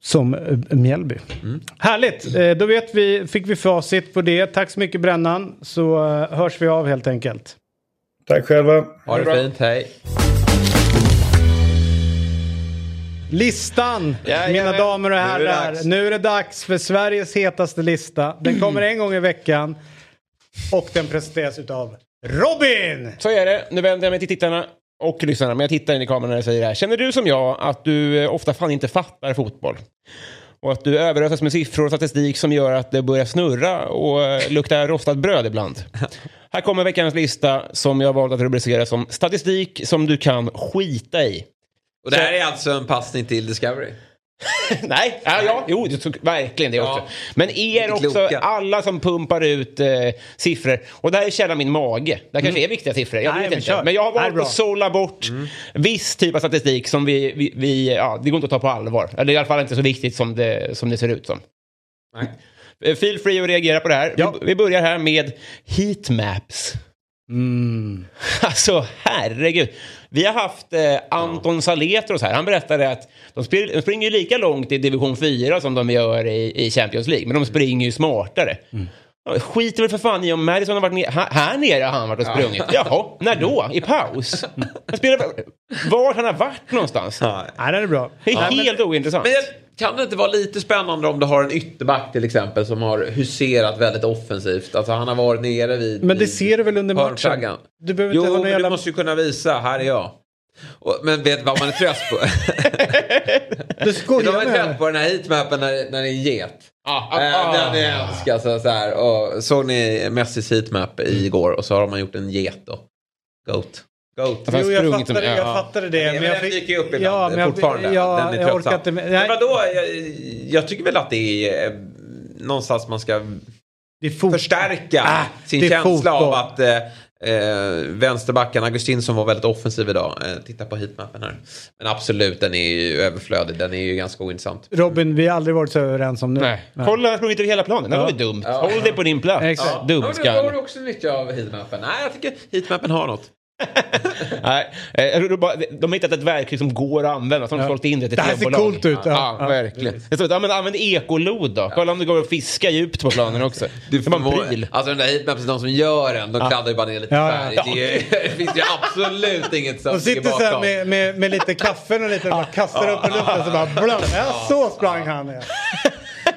Som eh, Mjällby. Mm. Härligt! Eh, Då vet vi, fick vi facit på det. Tack så mycket Brännan. Så eh, hörs vi av helt enkelt. Tack själva. Ha det fint, hej. Listan, Jajamän. mina damer och det herrar. Nu är det dags för Sveriges hetaste lista. Den kommer en gång i veckan. Och den presenteras utav Robin! Så är det. Nu vänder jag mig till tittarna och lyssnarna. Men jag tittar in i kameran när jag säger det här. Känner du som jag att du eh, ofta fan inte fattar fotboll? Och att du överöses med siffror och statistik som gör att det börjar snurra och eh, lukta rostat bröd ibland. Här kommer veckans lista som jag valt att rubricera som statistik som du kan skita i. Och det här är alltså en passning till Discovery. Nej, ja, ja, jo, verkligen det Ja. också. Men er också, kloka. alla som pumpar ut eh, siffror. Och det här är källan min mage. Det kanske är viktiga siffror, jag Nej, vet men inte. kör. Men jag har Det här är valt bra. att sålla bort viss typ av statistik som vi, vi, vi, ja, det går inte att ta på allvar. Eller i alla fall inte så viktigt som det, som det ser ut som. Nej. Eh, Feel free att reagera på det här. Ja. Vi, vi börjar här med heatmaps. Mm. Alltså herregud. Vi har haft eh, Anton Saletros här. Han berättade att de, spring, de springer ju lika långt i division 4 som de gör i, i Champions League. Men de springer ju smartare. Ja, Skiter väl för fan i om Madison har varit ner, här, nere har han varit och sprungit. Jaha, när då? I paus? Han spelar, var han har varit någonstans? Nej, den är bra. Det är helt ointressant. Men jag- kan det inte vara lite spännande om du har en ytterback till exempel som har huserat väldigt offensivt? Alltså han har varit nere vid... Men det ser du väl under matchen? Du behöver Jo, inte ha någon men jävla... du måste ju kunna visa, här är jag. Och, men vet vad man är trött på? Du skojar är med trött mig. på den här heatmappen när, när det är en get. Ah, ah, Eh, ah. Den är hemsk alltså. Så här. Och, såg ni Messis heatmap igår och så har man gjort en get då. Goat. Goat. Jo, jag fattade, jag ja. fattade det. Ja, men den dyker ju upp ibland ja, men jag, fortfarande. Ja, den är jag orkar inte med. Men Nej, vadå? Jag, jag tycker väl att det är eh, någonstans man ska förstärka Ah, sin känsla fotboll. av att eh, eh, vänsterbacken Augustinsson var väldigt offensiv idag. Eh, titta på heatmappen här. Men absolut, den är ju överflödig. Den är ju ganska ointressant. Robin, vi har aldrig varit så överens som nu. Nej. Kolla, han har sprungit över hela planen. Det var ju dumt. Ja. Håll dig på din plats. Exakt. Ja, då har Dumskalle. du också nytta av heatmappen. Nej, jag tycker heatmappen har något. Nej, eh, de har hittat ett verktyg som går att använda. Så de har Ja. sålt in det till Det här ser coolt ut, ja. Ja, Ja. verkligen. Det står, ja, men använd ekolod då. Kolla om det går att fiska djupt på planen också. Du en må- pryl. Alltså den där heatmappen, de som gör den, de kladdar ju bara ner lite Ja, färg. ja. Det, det finns ju absolut inget som De sitter så här med, med, med lite kaffe och lite bara kastar upp i luften så bara blum. Ja, så sprang han. Ja.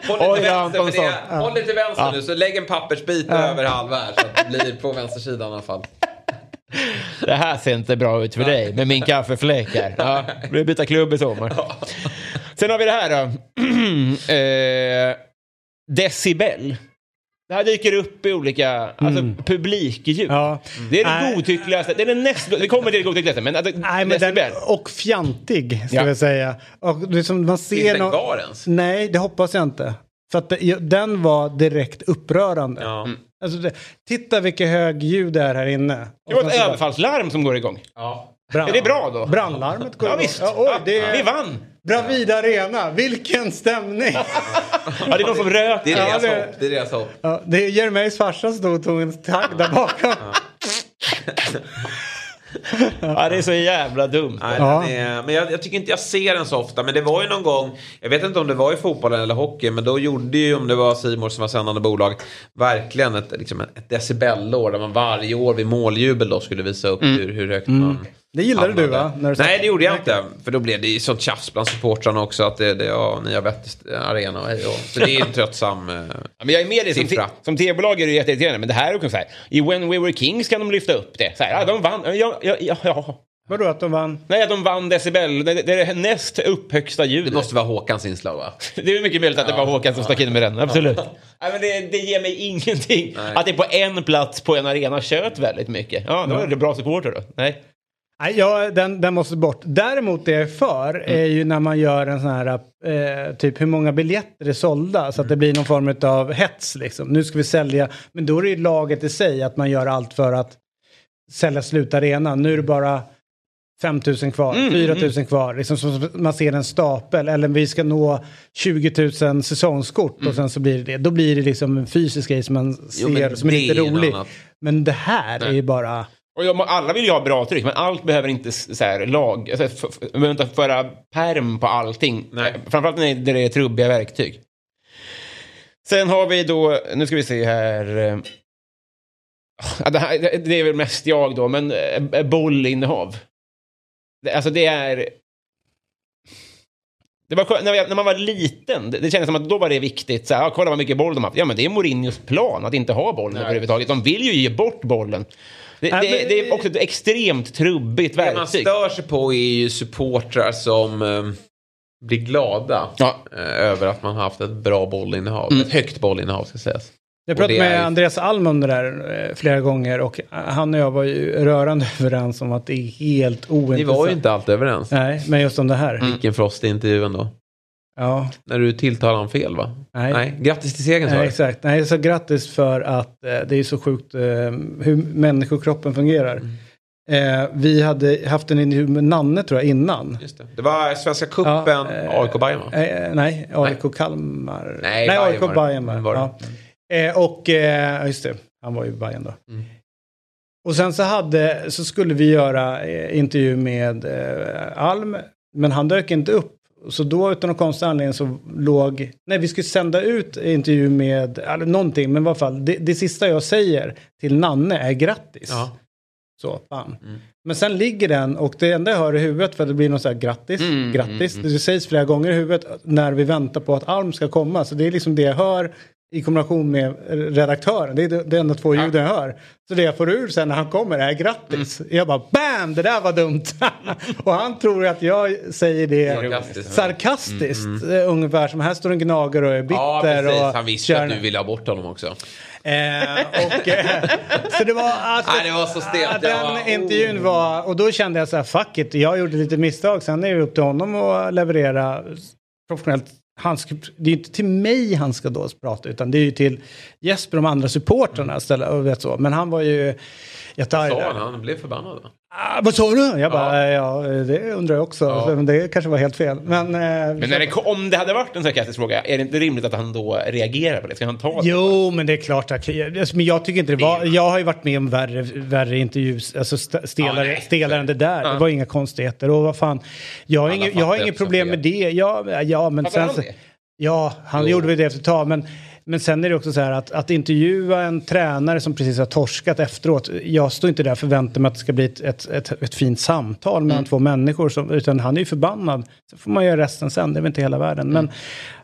Håll lite, ja, vänster, det, håll lite vänster nu, så lägg en pappersbit över halva här så att det blir på vänstersidan i alla fall. Det här ser inte bra ut för dig med min kaffefläck här. Ja, vi byta klubb i sommar. Sen har vi det här då. eh, decibel. Det här dyker upp i olika alltså, publikljud. Ja. Det är det godtyckligaste. Det är det näst... Vi kommer till det godtyckligaste. Men, alltså, Nej, men den, och fjantig, ska Ja. jag säga. Och det är som man ser Finns den kvar ens? Nej, det hoppas jag inte. För att den var direkt upprörande. Ja. Alltså det, titta vilket hög ljud det är här inne. Det var ett sen så bara- överfallslarm som går igång. Ja. brand- Är det bra då? Brandlarmet går Ja, igång. visst. Ja, oj, det Ja, Vi är vann! Bravida Arena. Vilken stämning! Ja, det är någon som röker. Det är Ja, deras det- hopp. Det är deras hopp. Ja, det är Jeremys farsa som stod och tog en tagg där bakom. Ja, det är så jävla dumt. Nej, Ja. är, men jag, jag tycker inte jag ser den så ofta. Men det var ju någon gång, jag vet inte om det var i fotbollen eller hockey, men då gjorde ju, om det var Simor som var sändande bolag, verkligen ett, liksom ett decibellår där man varje år vid måljubel då skulle visa upp hur, hur högt man Det gillade du hamnade. va? När du Nej, det gjorde jag inte. För då blev det ju sånt tjafs bland supportrarna också att det, det ja, ni har bett arena och hej och. Så det är en tröttsam... eh, Ja, men jag är med dig. Som, Siffra. som tv-bolag är det jätteirriterande. Men det här är också så här. I When We Were Kings kan de lyfta upp det. Så här, ja, de vann. Ja, ja, ja, ja. Vadå att de vann? Nej, att de vann decibel. Det, det är det näst upphögsta Det ljudet. måste vara Håkans inslag va? Det är mycket möjligt att det var Håkan som stack in med den. Absolut. Nej, men det, det ger mig ingenting. Nej. Att det på en plats på en arena tjöt väldigt mycket. Ja, då är det bra supporter då. Nej. Nej, ja, den, den måste bort. Däremot det jag är för Mm. är ju när man gör en sån här, eh, typ hur många biljetter är sålda så att det blir någon form av hets liksom. Nu ska vi sälja, men då är det ju laget i sig att man gör allt för att sälja slut arena. Nu är det bara 5000 kvar, Mm, 4000 kvar. Liksom så man ser en stapel. Eller vi ska nå 20 000 säsongskort och sen så blir det det. Då blir det liksom en fysisk grej som man ser men som är lite rolig. annat. Men det här är ju bara... Och alla vill ju ha bra tryck, men allt behöver inte så här, lag... Alltså, behöver inte föra perm på allting. Nej. Eh, Framförallt när det är trubbiga verktyg. Sen har vi då, nu ska vi se här. eh, Det, här det är väl mest jag då, men eh, bollinnehav. Alltså det är... Det var när man var liten, det, det kändes som att då var det viktigt. Så här, ja, kolla vad mycket boll de har haft. Ja, men det är Mourinhos plan att inte ha bollen överhuvudtaget. De vill ju ge bort bollen. Det, Nej, det, men- det är också ett extremt trubbigt Det man verktyg. stör sig på är ju supportrar som eh, blir glada Ja. eh, över att man har haft ett bra bollinnehav. Mm. Ett högt bollinnehav ska sägas. Jag pratade med är- Andreas Alm om det där eh, flera gånger och eh, han och jag var ju rörande överens om att det är helt Ni ointressant. var ju inte alltid överens. Nej, men just om det här. Mm. Vilken frost i intervjun då? Ja, När du tilltalar honom fel va? nej. Grattis till segern sa Nej, exakt. Nej, så grattis för att eh, det är så sjukt eh, hur människokroppen fungerar. Mm. Eh, vi hade haft en intervju med Nanne tror jag innan. Just det. det var Svenska cupen, Ja, eh, AIK Bayern va? Eh, nej, AIK Kalmar. Nej, nej AIK. Bayern var Var ja. eh, Och just det, han var ju i Bayern då. Mm. Och sen så, hade, så skulle vi göra intervju med Alm, men han dök inte upp. Så då utan någon konstig anledning så låg, nej vi skulle sända ut intervju med, eller någonting, men i alla fall det, det sista jag säger till Nanne är grattis. Ja. Så, bam. Mm. Men sen ligger den och det enda jag hör i huvudet för att det blir något så här grattis, Mm, grattis. mm, Det sägs flera gånger i huvudet när vi väntar på att Alm ska komma. Så det är liksom det jag hör i kombination med redaktören. Det är det enda två ljuden jag hör. Så det jag får ur sen när han kommer är grattis. Mm. Jag bara BAM! Det där var dumt. och han tror att jag säger det Sarkastiskt. sarkastiskt. eh, Ungefär som här står en gnager och är bitter. Ja, precis. och Han visste kör- att du ville ha bort honom också. Eh, och, eh, så det var alltså, Nej, det var så stelt. Den var- intervjun var, och då kände jag så här, fuck it, jag gjorde lite misstag. Sen är det upp till honom att leverera professionellt. Han ska, det är inte till mig han ska då prata, utan det är ju till Jesper och de andra supportrarna. Ställa, och vet så. Men han var ju jättearg Sa där. han? Han blev förbannad? Ah, vad sa du? Jag bara, ja. det undrar jag också. Ja. Men det kanske var helt fel. Men, eh, Men när det, om det hade varit en sarkastisk fråga, är det inte rimligt att han då reagerar på det? Ska han ta det? Jo, men det är klart att... Men jag tycker inte det var... Jag har ju varit med om värre, värre intervjus, alltså st- stelare, Ja, stelare än det där. Ja. Det var inga konstigheter. Och vad fan, jag har, inget, jag har inget problem med det. Ja, ja men Fattar sen... han det? Ja, han Jo. gjorde väl det efter ett tag. Men, men sen är det också så här att, att intervjua en tränare som precis har torskat efteråt. Jag står inte där och förväntar mig att det ska bli ett, ett, ett, ett fint samtal mellan två människor. Som, utan han är ju förbannad. Så får man göra resten sen, det är väl inte hela världen. Men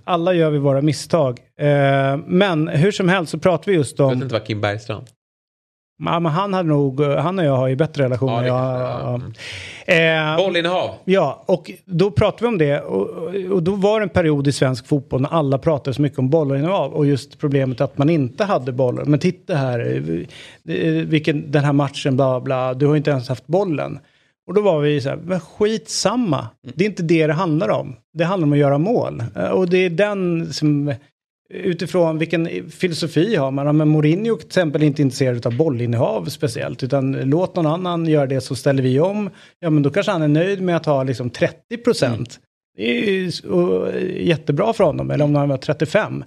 alla gör vi våra misstag. Eh, men hur som helst så pratar vi just Jag om... vet inte vad Kim Bergstrand. Ja, men han, hade nog, han och jag har ju bättre relation. Ja, jag, ja. Eh, Bollinnehav. Ja, och då pratade vi om det. Och, och då var det en period i svensk fotboll när alla pratade så mycket om bollinnehav. Och just problemet att man inte hade bollen. Men titta här, eh, vilken, den här matchen, bla bla. Du har inte ens haft bollen. Och då var vi så här, men skitsamma. Det är inte det det handlar om. Det handlar om att göra mål. Eh, Och det är den som... Utifrån vilken filosofi har man? Ja, Men Mourinho till exempel är inte intresserad av bollinnehav speciellt. Utan låt någon annan göra det så ställer vi om. Ja men då kanske han är nöjd med att ha liksom 30 procent. Det är ju jättebra för honom. Eller om han har 35.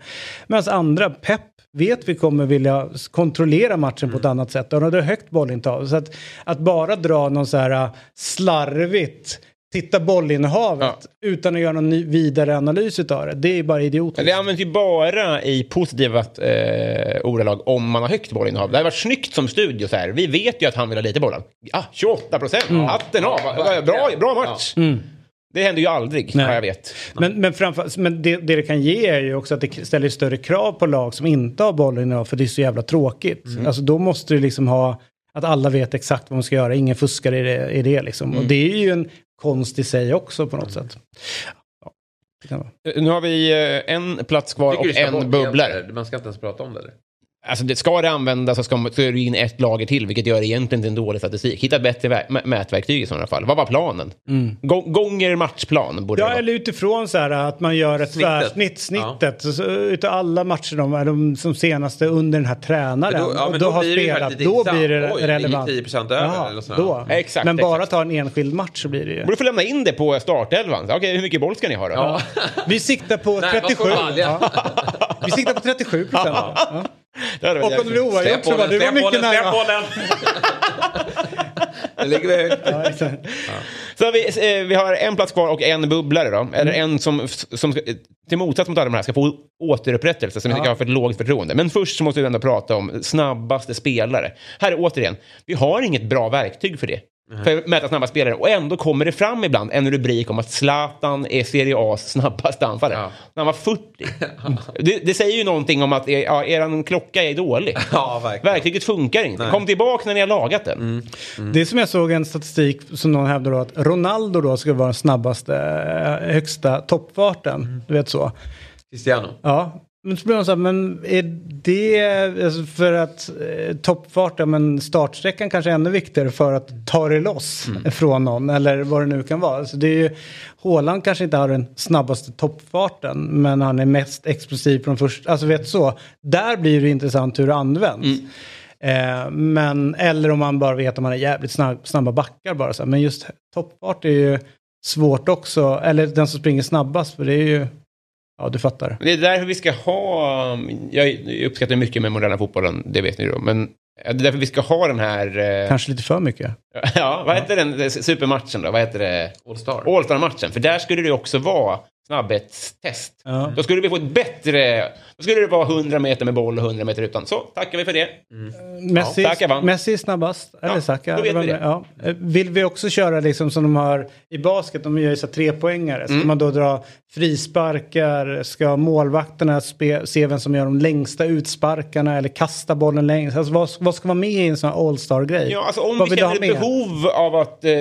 Medan andra, Pep vet vi kommer vilja kontrollera matchen på ett annat sätt. Och han hade högt bollintag. Så att, att bara dra någon så här äh, slarvigt titta bollinnehavet utan att göra någon ny, vidare analys utav det. Det är bara idiotiskt. Det används ju bara i positiva eh, ordalag om man har högt bollinnehav. Det hade varit snyggt som studio så här. Vi vet ju att han vill ha lite bollen. Ja, 28 procent. Hatten av. Bra, bra match. Det händer ju aldrig, Nej. vad jag vet. Men, men, framför, men det, det det kan ge är ju också att det ställer större krav på lag som inte har bollen idag för det är så jävla tråkigt. Alltså då måste du liksom ha att alla vet exakt vad man ska göra, ingen fuskar i det. I det liksom. Och det är ju en konst i sig också på något sätt. Ja, det kan vara. Eh, Nu har vi eh, en plats kvar och en bubblare. Man ska inte ens prata om det eller? Alltså det, ska det användas så, ska är det in ett lager till, vilket gör egentligen till en dålig statistik. Hitta bättre mätverktyg i sådana fall. Vad var planen? Gå- gånger matchplan borde det Ja, eller utifrån så här att man gör ett Snittet. tvärsnitt, snittet. Så, utav alla matcher de är de som senaste under den här tränaren. Men då- ja, och då, då har blir det spelat, då blir det Oj, det relevant. 10% över eller sådär. då. Exakt, Men bara exakt. ta en enskild match så blir det ju. Borde få lämna in det på startelvan. Okej, hur mycket boll ska ni ha då? Ja. Vi siktar på Nej, vad 37. får man, ja. Ja. Vi siktar på 37 procent. Ja. Och om det blir oavgjort så var det var mycket nära. bollen! Det ligger vi högt. Ja, exakt. Så vi, eh, vi har en plats kvar och en bubblare då. Eller Mm. en som, som ska- till motsats mot alla de här ska få återupprättelse som vi tycker har för lågt förtroende. Men först så måste vi ändå prata om snabbaste spelare. Här är återigen, vi har inget bra verktyg för det. För att mäta snabba spelare. Och ändå kommer det fram ibland en rubrik om att Zlatan är Serie A's snabbaste anfallare. Ja. När han var 40. det, det säger ju någonting om att er, ja, er klocka är dålig. Ja, verkligen. Verktyget funkar inte. Kom tillbaka när ni har lagat den. Det är som jag såg en statistik som någon hävdar då att Ronaldo då skulle vara den snabbaste, eh, högsta toppfarten. Du vet så. Cristiano. Ja, men så blir man så här, men är det, alltså för att eh, toppfart, ja men startsträckan kanske är ännu viktigare för att ta det loss från någon eller vad det nu kan vara. Alltså det är ju, Haaland kanske inte har den snabbaste toppfarten men han är mest explosiv från första, alltså vet så. Där blir det intressant hur det används. Eh, men, eller om man bara vet att man är jävligt snabb, snabba backar bara så här. Men just toppfart är ju svårt också, eller den som springer snabbast för det är ju, ja du fattar. Det är därför vi ska ha, jag uppskattar mycket med moderna fotbollen, det vet ni då, men det är därför vi ska ha den här, eh, Kanske lite för mycket. ja, vad heter den, supermatchen då, vad heter det? All-star. All-star-matchen, för där skulle det också vara snabbhetstest. Ja. Då skulle vi få ett bättre, då skulle det vara 100 meter med boll och 100 meter utan. Så, tackar vi för det. Messi, Ja, Saka vann. Messi är snabbast. Eller Ja, Saka. vi det. Ja. Eh, Vill vi också köra liksom som de har i basket, de gör ju så här trepoängare. Ska Mm. man då dra frisparkar, ska målvakterna spe, se vem som gör de längsta utsparkarna eller kasta bollen längst? Alltså vad, vad ska vara med i en sån här all-star-grej? Ja, alltså om vad vi känner ett behov av att, eh,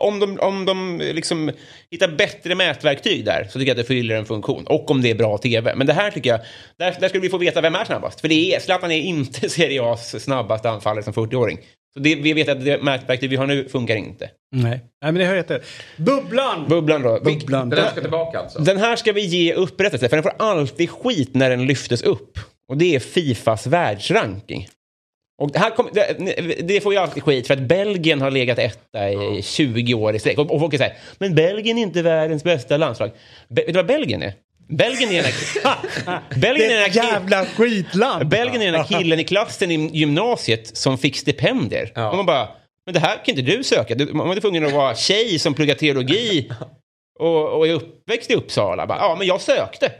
om de, om de liksom hittar bättre mätverktyg där, så tycker jag att det fyller en funktion. Och om det är bra tv. Men det här tycker jag, där, där skulle vi få veta vem är snabbast. För det är, Zlatan är inte Serie A's snabbaste anfallare som 40-åring. Så det, vi vet att det mätverktyg vi har nu funkar inte. Nej. Nej, men det har jag rätt. Bubblan! Bubblan då. Bubblan. Den här ska tillbaka alltså. Den här ska vi ge upprättelse, för den får alltid skit när den lyftes upp. Och det är Fifas världsranking. Och det, här kom, det, det får ju alltid skit för att Belgien har legat etta i 20 år i sträck. Och, och folk säger men Belgien är inte världens bästa landslag. Be, vet du vad Belgien är? Belgien är Det Belgien är jävla skitland! Belgien är den här killen i klassen i gymnasiet som fick stipendier. Ja. Och man bara, men det här kan inte du söka. Du, man var tvungen att vara tjej som pluggar teologi och, och är uppväxt i Uppsala. Bara, ja, men jag sökte.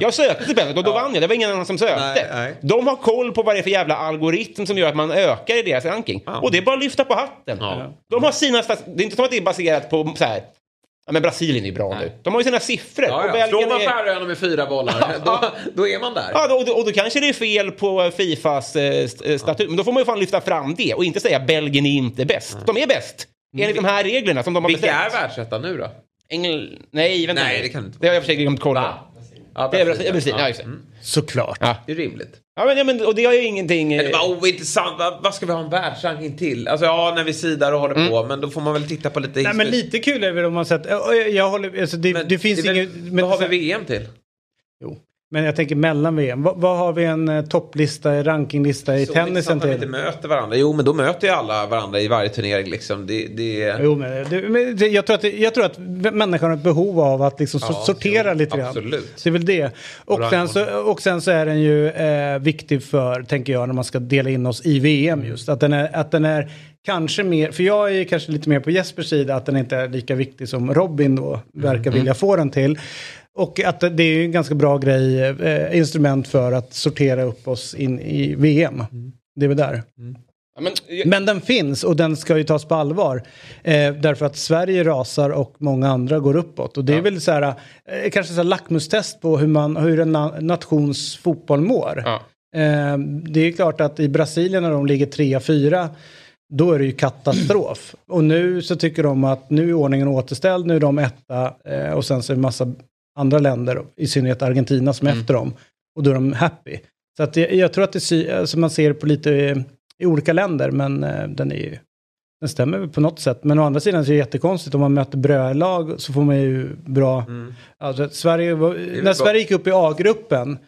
Jag sökte stipendiet och då vann jag. Det var ingen annan som sökte. Nej, nej. De har koll på vad det är för jävla algoritm som gör att man ökar i deras ranking. Och det är bara att lyfta på hatten. Ja. De har sina... Det är inte som att det är baserat på så här... Ja, men Brasilien är ju bra nu. De har ju sina siffror. Ja, ja. Slår man är- Färöarna med fyra bollar, då, då är man där. Ja, då, och, då, och då kanske det är fel på Fifas eh, eh, statut. Men då får man ju fan lyfta fram det och inte säga Belgien är inte bäst. De är bäst. Enligt de här reglerna som de har Vilka är bestämt. världsetta nu då? Engel... Nej, vänta. Nej, det kan det inte Det har jag för sig glömt kolla. Va? Ja, Det är Brasilien. Brasilien. Ja, just det. Såklart. Ja. Det är rimligt. Ja, men, ja, men, och det har ju ingenting... eh, Men det var oh, intressant. Vad, vad ska vi ha en världsranking till? Alltså ja, när vi sidar och håller på. Men då får man väl titta på lite Nej men lite kul är väl om man sett, jag, jag håller, alltså det, Men det finns väl- inget... Vad har vi VM till? Jo. Men jag tänker mellan VM. Vad, vad har vi en eh, topplista, rankinglista i Så tennisen att vi till? inte möter varandra. Jo, men då möter ju alla varandra i varje turnering liksom. Det, det... Jo, men, det, men det, jag, tror att, jag tror att människan har ett behov av att liksom Ja, so- sortera jo, lite grann. absolut. Det är väl det. Och sen, så, och sen så är den ju eh, viktig för, tänker jag, när man ska dela in oss i VM just. Att den är, att den är kanske mer, för jag är kanske lite mer på Jespers sida, att den inte är lika viktig som Robin då verkar vilja få den till. Och att det är ju en ganska bra grej, eh, instrument för att sortera upp oss in i VM. Det är väl där. Ja, men, Men den finns och den ska ju tas på allvar. Eh, därför att Sverige rasar och många andra går uppåt. Och det är väl så här, eh, kanske så här lackmustest på hur, man, hur en na- nations fotboll mår. ja. Eh, det är klart att i Brasilien när de ligger trea, fyra, då är det ju katastrof. Och nu så tycker de att nu är ordningen återställd, nu är de etta eh, och sen så är det massa andra länder, i synnerhet Argentina som är efter dem. Och då är de happy. Så att jag, jag tror att det alltså man ser på lite i, i olika länder, men eh, den är ju den stämmer på något sätt. Men å andra sidan så är det jättekonstigt om man möter brödlag så får man ju bra... Alltså, Sverige, var- när bra. Sverige gick upp i A-gruppen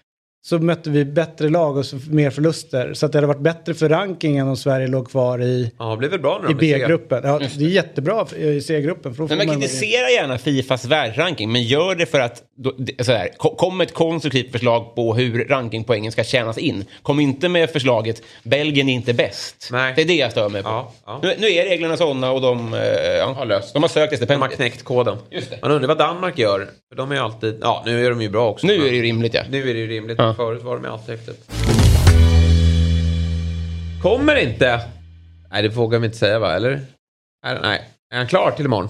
så mötte vi bättre lag och så mer förluster. Så att det hade varit bättre för rankingen om Sverige låg kvar i, Ja, det blir väl bra nu i. B-gruppen. Ja, det är jättebra i C-gruppen. Men man man kritiserar gärna Fifas världsranking, men gör det för att då, så här, ko- kom ett konstruktivt förslag på hur rankingpoängen ska tjänas in. Kom inte med förslaget Belgien är inte bäst. Nej. Det är det jag stör mig på. Ja, ja. Nu, nu är reglerna sådana och de eh, ja, Har löst. De har sökt det De har stipendiet. knäckt koden. Just det. Man undrar vad Danmark gör. För de är alltid... Ja, nu är de ju bra också. Nu är det ju rimligt ja. Nu är det ju rimligt. Förut var de alltid högt upp. Kommer inte... Nej, det vågar vi inte säga va? Eller? Nej. Är han klar till imorgon?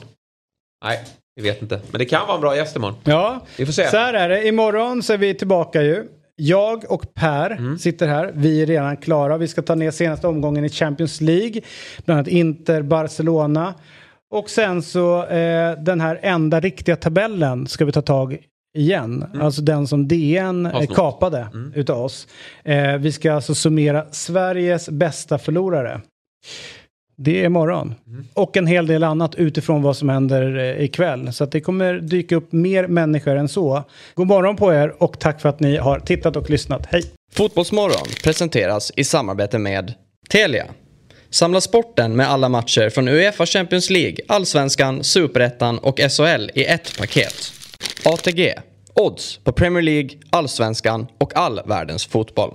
Nej, vi vet inte. Men det kan vara en bra gäst imorgon. Ja, Vi får se. så här är det. Imorgon så är vi tillbaka ju. Jag och Per Mm. sitter här. Vi är redan klara. Vi ska ta ner senaste omgången i Champions League. Bland annat Inter, Barcelona. Och sen så eh, den här enda riktiga tabellen ska vi ta tag igen. Alltså den som DN Mm. Har eh, kapade utav oss. Eh, vi ska alltså summera Sveriges bästa förlorare. Det är imorgon. Och en hel del annat utifrån vad som händer eh, ikväll. Så att det kommer dyka upp mer människor än så. God morgon på er och tack för att ni har tittat och lyssnat. Hej! Fotbollsmorgon presenteras i samarbete med Telia. Samla sporten med alla matcher från Uefa Champions League, Allsvenskan, Superettan och SHL i ett paket. ATG. Odds på Premier League, Allsvenskan och all världens fotboll.